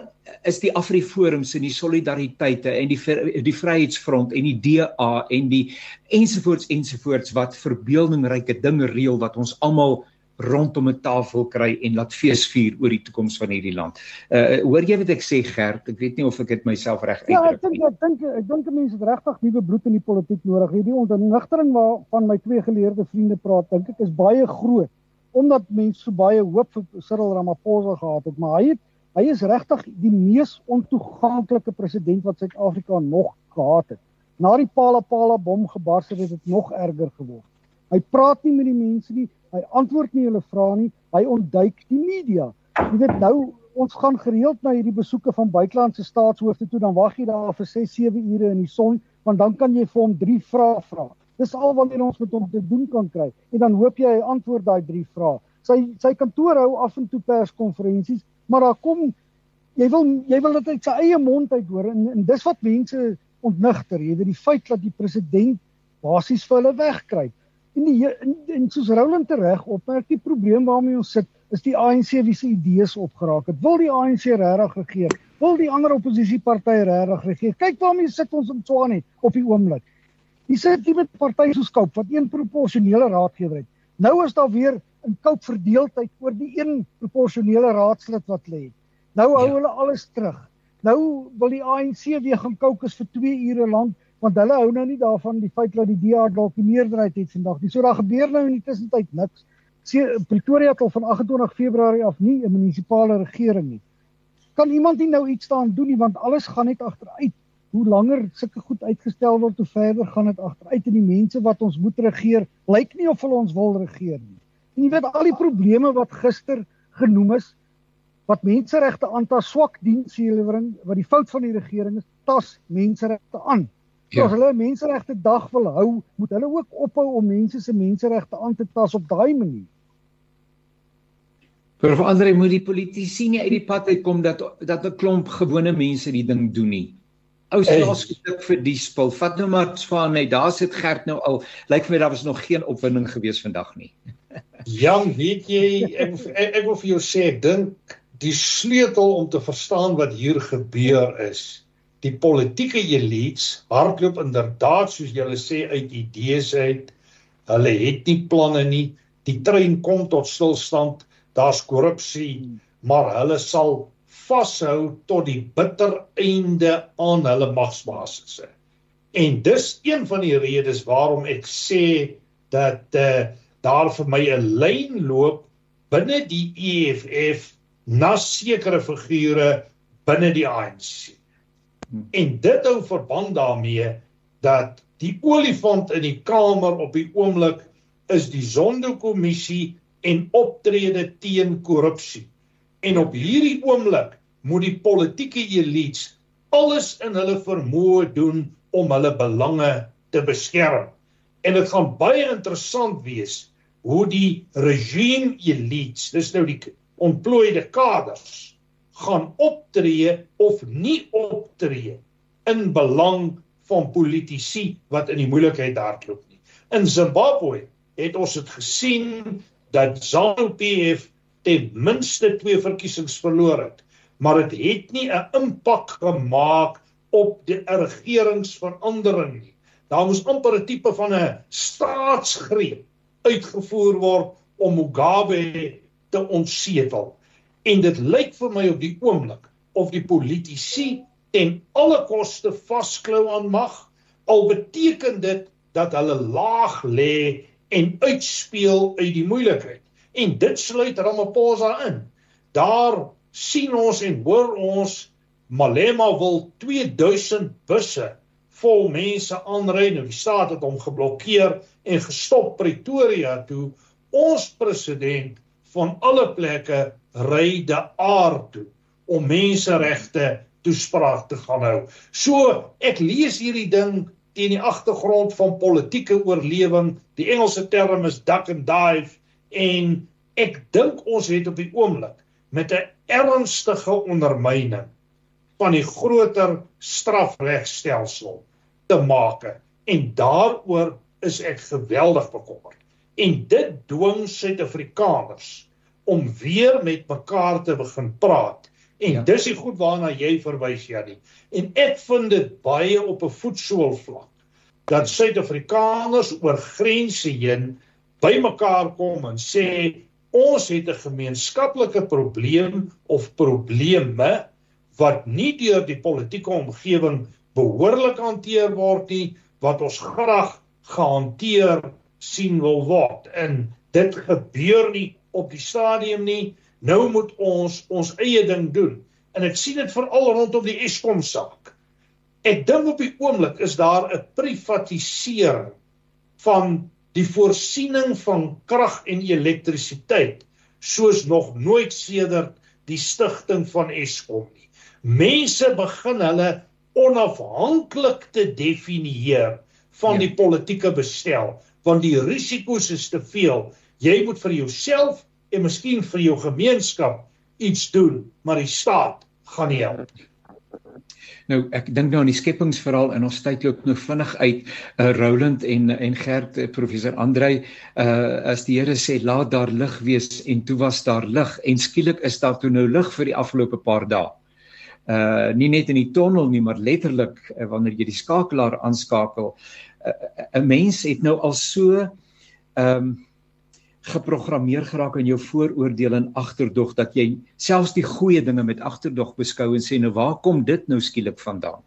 is die Afriforums en die solidariteite en die die Vryheidsfront en die DA en die ensovoorts ensovoorts wat verbeeldingryke dinge reël wat ons almal rondom 'n tafel kry en laat fees vier oor die toekoms van hierdie land. Uh hoor jy wat ek sê Gert? Ek weet nie of ek dit myself reg uitdruk nie. Ja, ek dink ek dink ek dink mense het regtig nuwe bloed in die politiek nodig. Hierdie ontnigtering waarvan my twee geleerde vriende praat, dink ek is baie groot omdat mense so baie hoop vir Cyril Ramaphosa gehad het, maar hy het hy is regtig die mees ontoeganklike president wat Suid-Afrika nog gehad het. Na die Pala Pala bom gebars het dit nog erger geword. Hy praat nie met die mense nie. Hy antwoord nie hulle vrae nie. Hy ontduik die media. Jy weet nou ons gaan gereeld na hierdie besoeke van buitelandse staatshoofde toe dan wag jy daar vir 6, 7 ure in die son want dan kan jy vir hom 3 vrae vra. Dis al wat ons met hom te doen kan kry. En dan hoop jy hy antwoord daai 3 vrae. Sy sy kantoor hou af en toe perskonferensies, maar daar kom jy wil jy wil dit uit sy eie mond uit hoor en, en dis wat mense ontnigter. Jy weet die feit dat die president basies vir hulle wegkruip. En die en, en soos Roland reg opmerk, die probleem waarmee ons sit is die ANC wie se idees opgeraak het. Wil die ANC regtig regeer? Wil die ander oppositiepartye regtig regeer? Kyk waarmee sit ons in Tswane op die oomblik. Hier sit jy met partye soos Koup wat een proporsionele raadgewer het. Nou is daar weer 'n Koup verdeeldheid oor die een proporsionele raadslid wat lê. Nou hou ja. hulle alles terug. Nou wil die ANC weer gaan koukus vir 2 ure lank want hulle hou nou nie daarvan die feit dat die DA dalk die meerderheid het vandag nie. So daar gebeur nou in die tussentyd niks. Se Pretoria het al van 28 Februarie af nie 'n munisipale regering nie. Kan iemand nie nou iets staan doen nie want alles gaan net agteruit. hoe langer sulke goed uitgestel word, hoe verder gaan dit agteruit en die mense wat ons moet regeer, lyk nie of hulle ons wil regeer nie. En jy weet al die probleme wat gister genoem is wat menseregte aantas, swak dienslewering, wat die fout van die regering is, tas menseregte aan. Ja. As hulle menseregte dag wil hou, moet hulle ook ophou om mense se menseregte aan te tas op daai manier. Prof Andre moet die politici nie uit die pad uitkom dat dat 'n klomp gewone mense die ding doen nie. Ou slaas gedik vir die spul. Vat nou maar van net daar sit Gert nou al. Lyk vir my daar was nog geen opwinding gewees vandag nie. Jan, weet jy ek ek, ek wil vir jou sê dink die sleutel om te verstaan wat hier gebeur is die politieke elites hardloop inderdaad soos julle sê uit idees uit. Hulle het nie planne nie. Die trein kom tot stilstand daar's korrupsie, maar hulle sal vashou tot die bitter einde aan hulle magsbasisse. En dis een van die redes waarom ek sê dat uh, daar vir my 'n lyn loop binne die EFF na sekere figure binne die ANC. En dit hou verband daarmee dat die olifant in die kamer op die oomblik is die Zondo-kommissie en optrede teen korrupsie. En op hierdie oomblik moet die politieke elites alles in hulle vermoë doen om hulle belange te beskerm. En dit gaan baie interessant wees hoe die regime elites, dis nou die ontplooide kaders, gaan optree of nie optree in belang van politici wat in die moeilikheid hardloop nie. In Zimbabwe het ons dit gesien dat ZANU-PF ten minste twee verkiesings verloor het, maar dit het nie 'n impak gemaak op die regeringsverandering nie. Daar moes amper 'n tipe van 'n staatsgreep uitgevoer word om Mugabe te ontsetel. En dit lyk vir my op die oomblik of die politici ten alle koste vasklou aan mag, al beteken dit dat hulle laag lê en uitspeel uit die moeilikheid. En dit sluit Ramaphosa in. Daar sien ons en hoor ons Malema wil 2000 busse vol mense aanry. Nou die staat het hom geblokkeer en gestop Pretoria toe. Ons president van alle plekke ry de aard toe om menseregte toespraak te gaan hou. So ek lees hierdie ding teen die agtergrond van politieke oorlewing. Die Engelse term is duck and dive en ek dink ons het op die oomblik met 'n ernstige ondermyning van die groter strafregstelsel te maak en daaroor is ek geweldig bekommerd. En dit dwing Suid-Afrikaners om weer met mekaar te begin praat En ja. dis die goed waarna jy verwys Janie. En ek vind dit baie op 'n voetsool vlak dat Suid-Afrikaners oor grense heen bymekaar kom en sê ons het 'n gemeenskaplike probleem of probleme wat nie deur die politieke omgewing behoorlik hanteer word nie wat ons graag gehanteer sien wil word. En dit gebeur nie op die stadium nie. Nou moet ons ons eie ding doen. En ek sien dit veral rondom die Eskom saak. Ek dink op die oomblik is daar 'n privatisering van die voorsiening van krag en elektrisiteit soos nog nooit sedert die stigting van Eskom nie. Mense begin hulle onafhanklik te definieer van ja. die politieke bestel want die risiko's is te veel. Jy moet vir jouself en miskien vir jou gemeenskap iets doen, maar die staat gaan nie help nie. Nou ek dink nou aan die skepingsverhaal in ons tyd loop nou vinnig uit uh, Roland en en Gert uh, professor Andrei uh, as die Here sê laat daar lig wees en toe was daar lig en skielik is daar toe nou lig vir die afgelope paar dae. Uh nie net in die tonnel nie maar letterlik uh, wanneer jy die skakelaar aanskakel 'n uh, mens het nou al so ehm um, geprogrammeer geraak in jou vooroordeel en agterdog dat jy selfs die goeie dinge met agterdog beskou en sê nou waar kom dit nou skielik vandaan?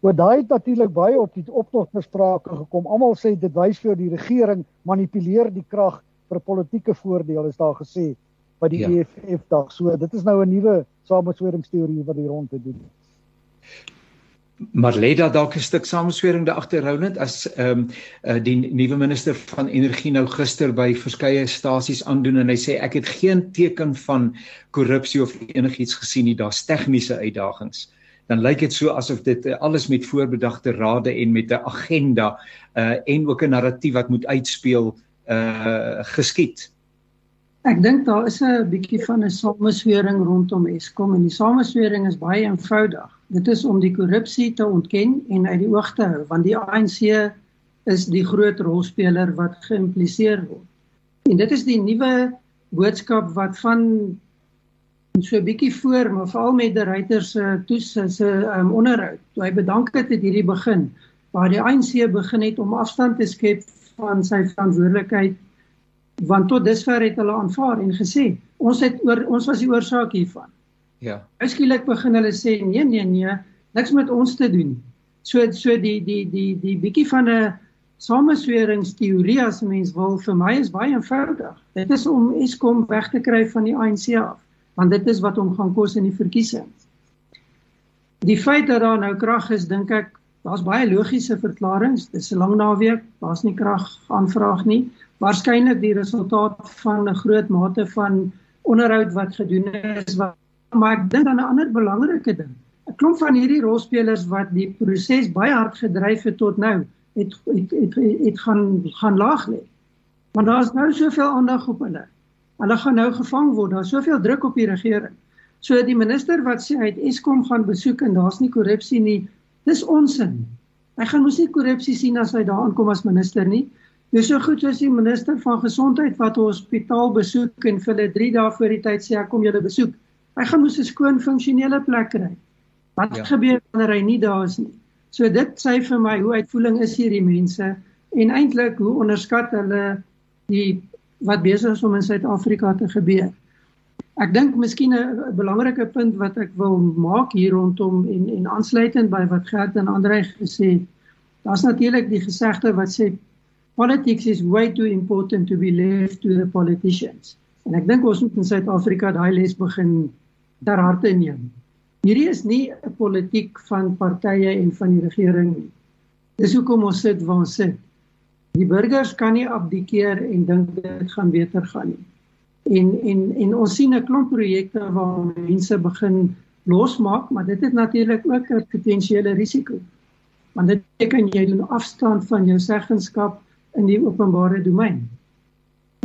Oor daai het natuurlik baie op die optog besprake gekom. Almal sê dit wys vir die regering manipuleer die krag vir politieke voordeel is daar gesê by die ja. EFF dag. So dit is nou 'n nuwe samesweringsteorie wat hier rond te doen. Maar lê daar dalk 'n stuk sameswering daar agter Roland as ehm um, uh, die nuwe minister van energie nou gister by verskeie stasies aandoen en hy sê ek het geen teken van korrupsie of enigiets gesien nie. Daar's tegniese uitdagings. Dan lyk dit so asof dit uh, alles met voorbedagte rade en met 'n agenda uh, en ook 'n narratief wat moet uitspeel uh, geskied. Ek dink daar is 'n bietjie van 'n sameswering rondom Eskom en die sameswering is baie eenvoudig. Dit is om die korrupsie te ontken en uit die oog te hou want die ANC is die groot rolspeler wat geïmpliseer word. En dit is die nuwe boodskap wat van so 'n bietjie voor maar veral met die ryter se toes se um, onderhoud. Toe hy bedank het het hierdie begin waar die ANC begin het om afstand te skep van sy verantwoordelikheid want tot dusver het hulle aanvaar en gesê ons het oor ons was die oorsaak hiervan. Ja. Skielik begin hulle sê nee nee nee, niks met ons te doen. So so die die die die bietjie van 'n samesweringsteorie as mens wil vir my is baie eenvoudig. Dit is om Eskom weg te kry van die ANC af, want dit is wat hom gaan kos in die verkiesings. Die feit dat daar nou krag is, dink ek, daar's baie logiese verklaringe. Dis 'n lang naweek, daar's nie krag aanvraag nie waarskynlik die resultaat van 'n groot mate van onderhoud wat gedoen is wat maar dink aan 'n ander belangrike ding. 'n klomp van hierdie rolspelers wat die proses baie hard gedryf het tot nou het het het, het, het gaan gaan laag lê. Want daar's nou soveel aandag op hulle. Hulle gaan nou gevang word. Daar's soveel druk op die regering. So die minister wat sê hy het Eskom gaan besoek en daar's nie korrupsie nie dis onsin. Hy gaan mos nie korrupsie sien as hy daar aankom as minister nie. Dis so goed as die minister van gesondheid wat 'n hospitaal besoek en vir hulle 3 dae voor die tyd sê ek kom julle besoek. Hy gaan mos 'n skoon funksionele plek kry. Wat ja. gebeur wanneer hy nie daar is nie? So dit sê vir my hoe uitvoering is hierdie mense en eintlik hoe onderskat hulle die wat besig is om in Suid-Afrika te gebeur. Ek dink miskien 'n belangrike punt wat ek wil maak hier rondom en en aansluitend by wat Gert en Andre gesê het. Daar's natuurlik die gesegde wat sê politics is way too important to be left to the politicians. En ek dink ons moet in Suid-Afrika daai les begin ter harte neem. Hierdie is nie 'n politiek van partye en van die regering nie. Dis hoekom ons sit waar ons sit. Die burgers kan nie abdikeer en dink dit gaan beter gaan nie. En en en ons sien 'n klomp projekte waar mense begin losmaak, maar dit het natuurlik ook 'n potensiële risiko. Want dit beteken jy doen afstand van jou seggenskap in die openbare domein.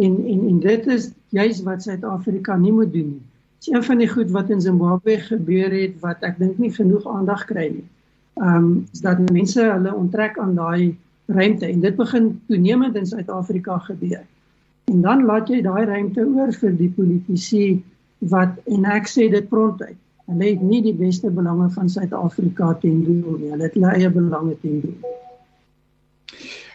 En en en dit is juis wat Suid-Afrika nie moet doen nie. Is een van die goed wat in Zimbabwe gebeur het wat ek dink nie genoeg aandag kry nie. Ehm um, is dat mense hulle onttrek aan daai ruimte en dit begin toenemend in Suid-Afrika gebeur. En dan laat jy daai ruimte oor vir die politici wat en ek sê dit prontuit. Hulle het nie die beste belange van Suid-Afrika ten doel nie. Hulle het hulle eie belange ten doel.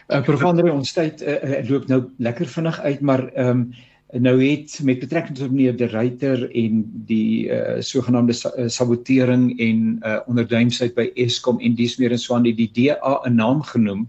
Uh, Prof Andre ons tyd uh, uh, loop nou lekker vinnig uit maar ehm um, nou het met betrekking tot meneer De Ruyter en die uh, sogenaamde sa sabotering en uh, onderduimsheid by Eskom en dies meer en so aan die, die DA 'n naam genoem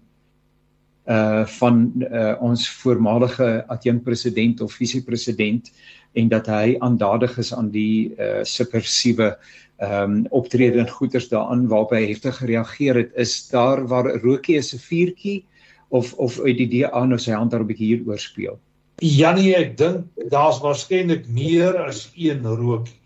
uh van uh, ons voormalige adjunkt president of visiepresident en dat hy aandadig is aan die uh subversiewe ehm um, optrede en goeters daaraan waarop hy heftig gereageer het is daar waar rookie is 'n vuurtjie of of uit die DA nou sy hand daar 'n bietjie hier oorspeel. Janie, ek dink daar's waarskynlik meer as een rookie.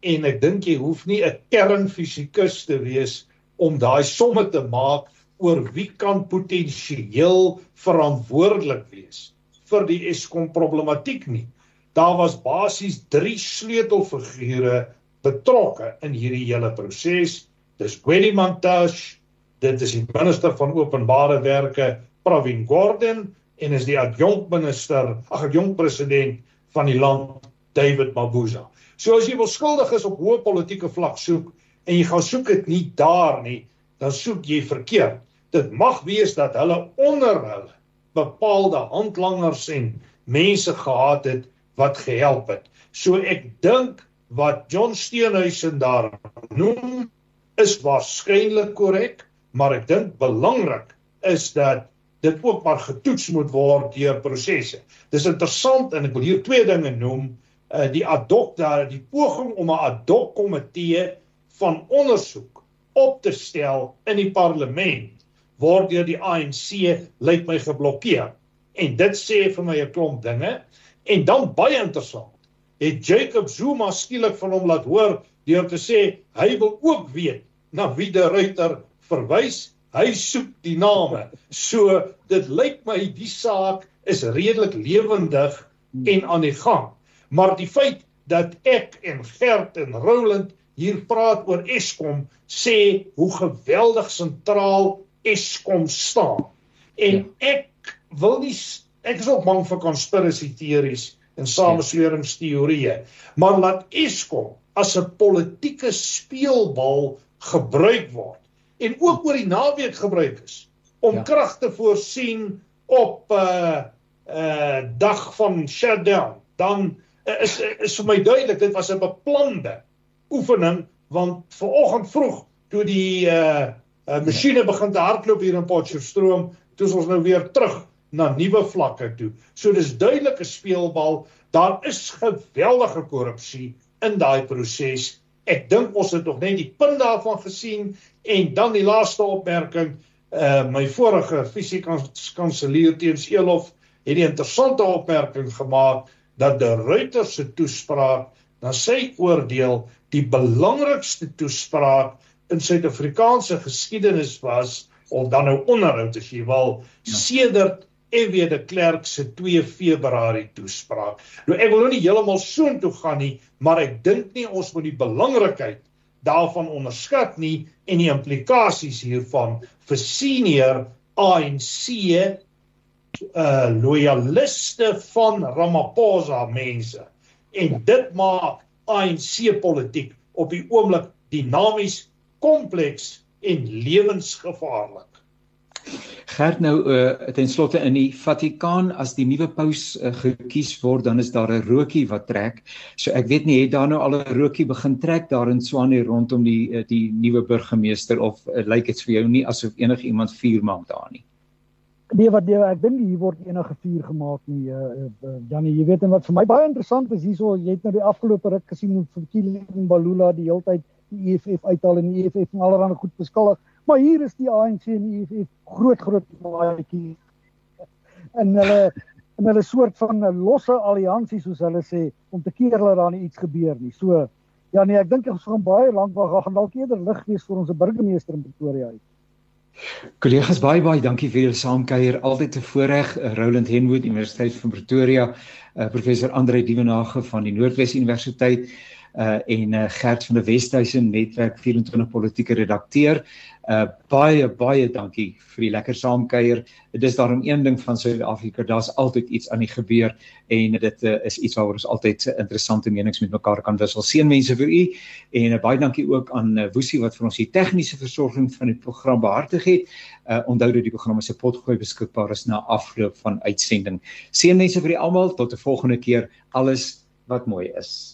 En ek dink jy hoef nie 'n kernfisikus te wees om daai somme te maak oor wie kan potensieel verantwoordelik wees vir die Eskom problematiek nie. Daar was basies 3 sleutelfigure betrokke in hierdie hele proses. Dis Gwedi Mantashe, dit is die minister van openbare werke Pravin Gordhan en is die adjunkminister, ag adjunkpresident van die land David Mabuza. So as jy wil skuldig is op hoë politieke vlak soek en jy gaan soek dit nie daar nie, dan soek jy verkeerd. Dit mag wees dat hulle onder hulle bepaalde handlangers en mense gehad het wat gehelp het. So ek dink wat John Steenhuisen daar noem is waarskynlik korrek, maar ek dink belangrik is dat dit ook maar getoets moet word deur prosesse. Dis interessant en ek wil hier twee dinge noem, uh die ad hoc daar die poging om 'n ad hoc komitee van ondersoek op te stel in die parlement word deur die ANC lyk my geblokkeer. En dit sê vir my 'n klomp dinge. En dan baie interessant, het Jacob Zuma skielik van hom laat hoor deur te sê hy wil ook weet na wie die ruiter verwys. Hy soek die name. So dit lyk my die saak is redelik lewendig en aan die gang. Maar die feit dat ek en Gert en Roland hier praat oor Eskom sê hoe geweldig sentraal Eskom staan. En ja. ek wil nie ek is ook bang vir conspiracy teories en samesweringsteorieë, maar laat Eskom as 'n politieke speelbal gebruik word en ook oor die naweek gebruik is om ja. krag te voorsien op 'n uh, uh dag van shutdown, dan uh, is is vir my duidelik dit was 'n beplande oefening want vanoggend vroeg toe die uh uh, masjiene begin te hardloop hier in Potchefstroom, toe ons nou weer terug na nuwe vlakke toe. So dis duidelike speelbal, daar is geweldige korrupsie in daai proses. Ek dink ons het nog net die punt daarvan gesien en dan die laaste opmerking, uh my vorige fisiekanselier teens Elof het die interessante opmerking gemaak dat die Reuters se toespraak na sy oordeel die belangrikste toespraak in Suid-Afrikaanse geskiedenis was of dan nou onderhoud as jy wil ja. sedert F.W. de Klerk se 2 Februarie toespraak. Nou ek wil nou nie heeltemal so intoe gaan nie, maar ek dink nie ons moet die belangrikheid daarvan onderskat nie en die implikasies hiervan vir senior ANC uh loyaliste van Ramaphosa mense. En dit maak ANC politiek op die oomblik dinamies kompleks en lewensgevaarlik. Gert nou uh, ten slotte in die Vatikaan as die nuwe paus uh, gekies word dan is daar 'n rookie wat trek. So ek weet nie het daar nou al 'n rookie begin trek daar in Swanie rondom die uh, die nuwe burgemeester of uh, lyk dit vir jou nie asof enige iemand vuur maak daar nie? Nee wat nee, ek dink hier word enige vuur gemaak nie. Uh, uh, Janie, jy weet en wat vir my baie interessant is hierso jy het nou die afgelope ruk gesien hoe Fikile Mbalula die hele tyd die EFF uithaal en die EFF en allerlei goed beskuldig. Maar hier is die ANC en die EFF groot groot maatjie. En hulle en hulle soort van 'n losse alliansie soos hulle sê om te keer dat daar iets gebeur nie. So ja nee, ek dink ons gaan baie lank wag gaan dalk eerder lig wees vir ons burgemeester in Pretoria uit. Kollegas baie baie dankie vir julle saamkuier. Altyd 'n voorreg. Roland Henwood Universiteit van Pretoria, uh, professor Andre Dievenage van die Noordwes Universiteit uh en uh, Gert van der Westhuizen netwerk 24 politieke redakteur. Uh baie baie dankie vir die lekker saamkuier. Dit is daarom een ding van Suid-Afrika, daar's altyd iets aan die gebeur en dit uh, is iets waaroor ons altyd interessante menings met mekaar kan wissel. Seënwense vir u en uh, baie dankie ook aan uh, Woesie wat vir ons die tegniese versorging van die program behartig het. Uh onthou dat die program se potgooi beskikbaar is na afloop van uitsending. Seënwense vir u almal tot 'n volgende keer. Alles wat mooi is.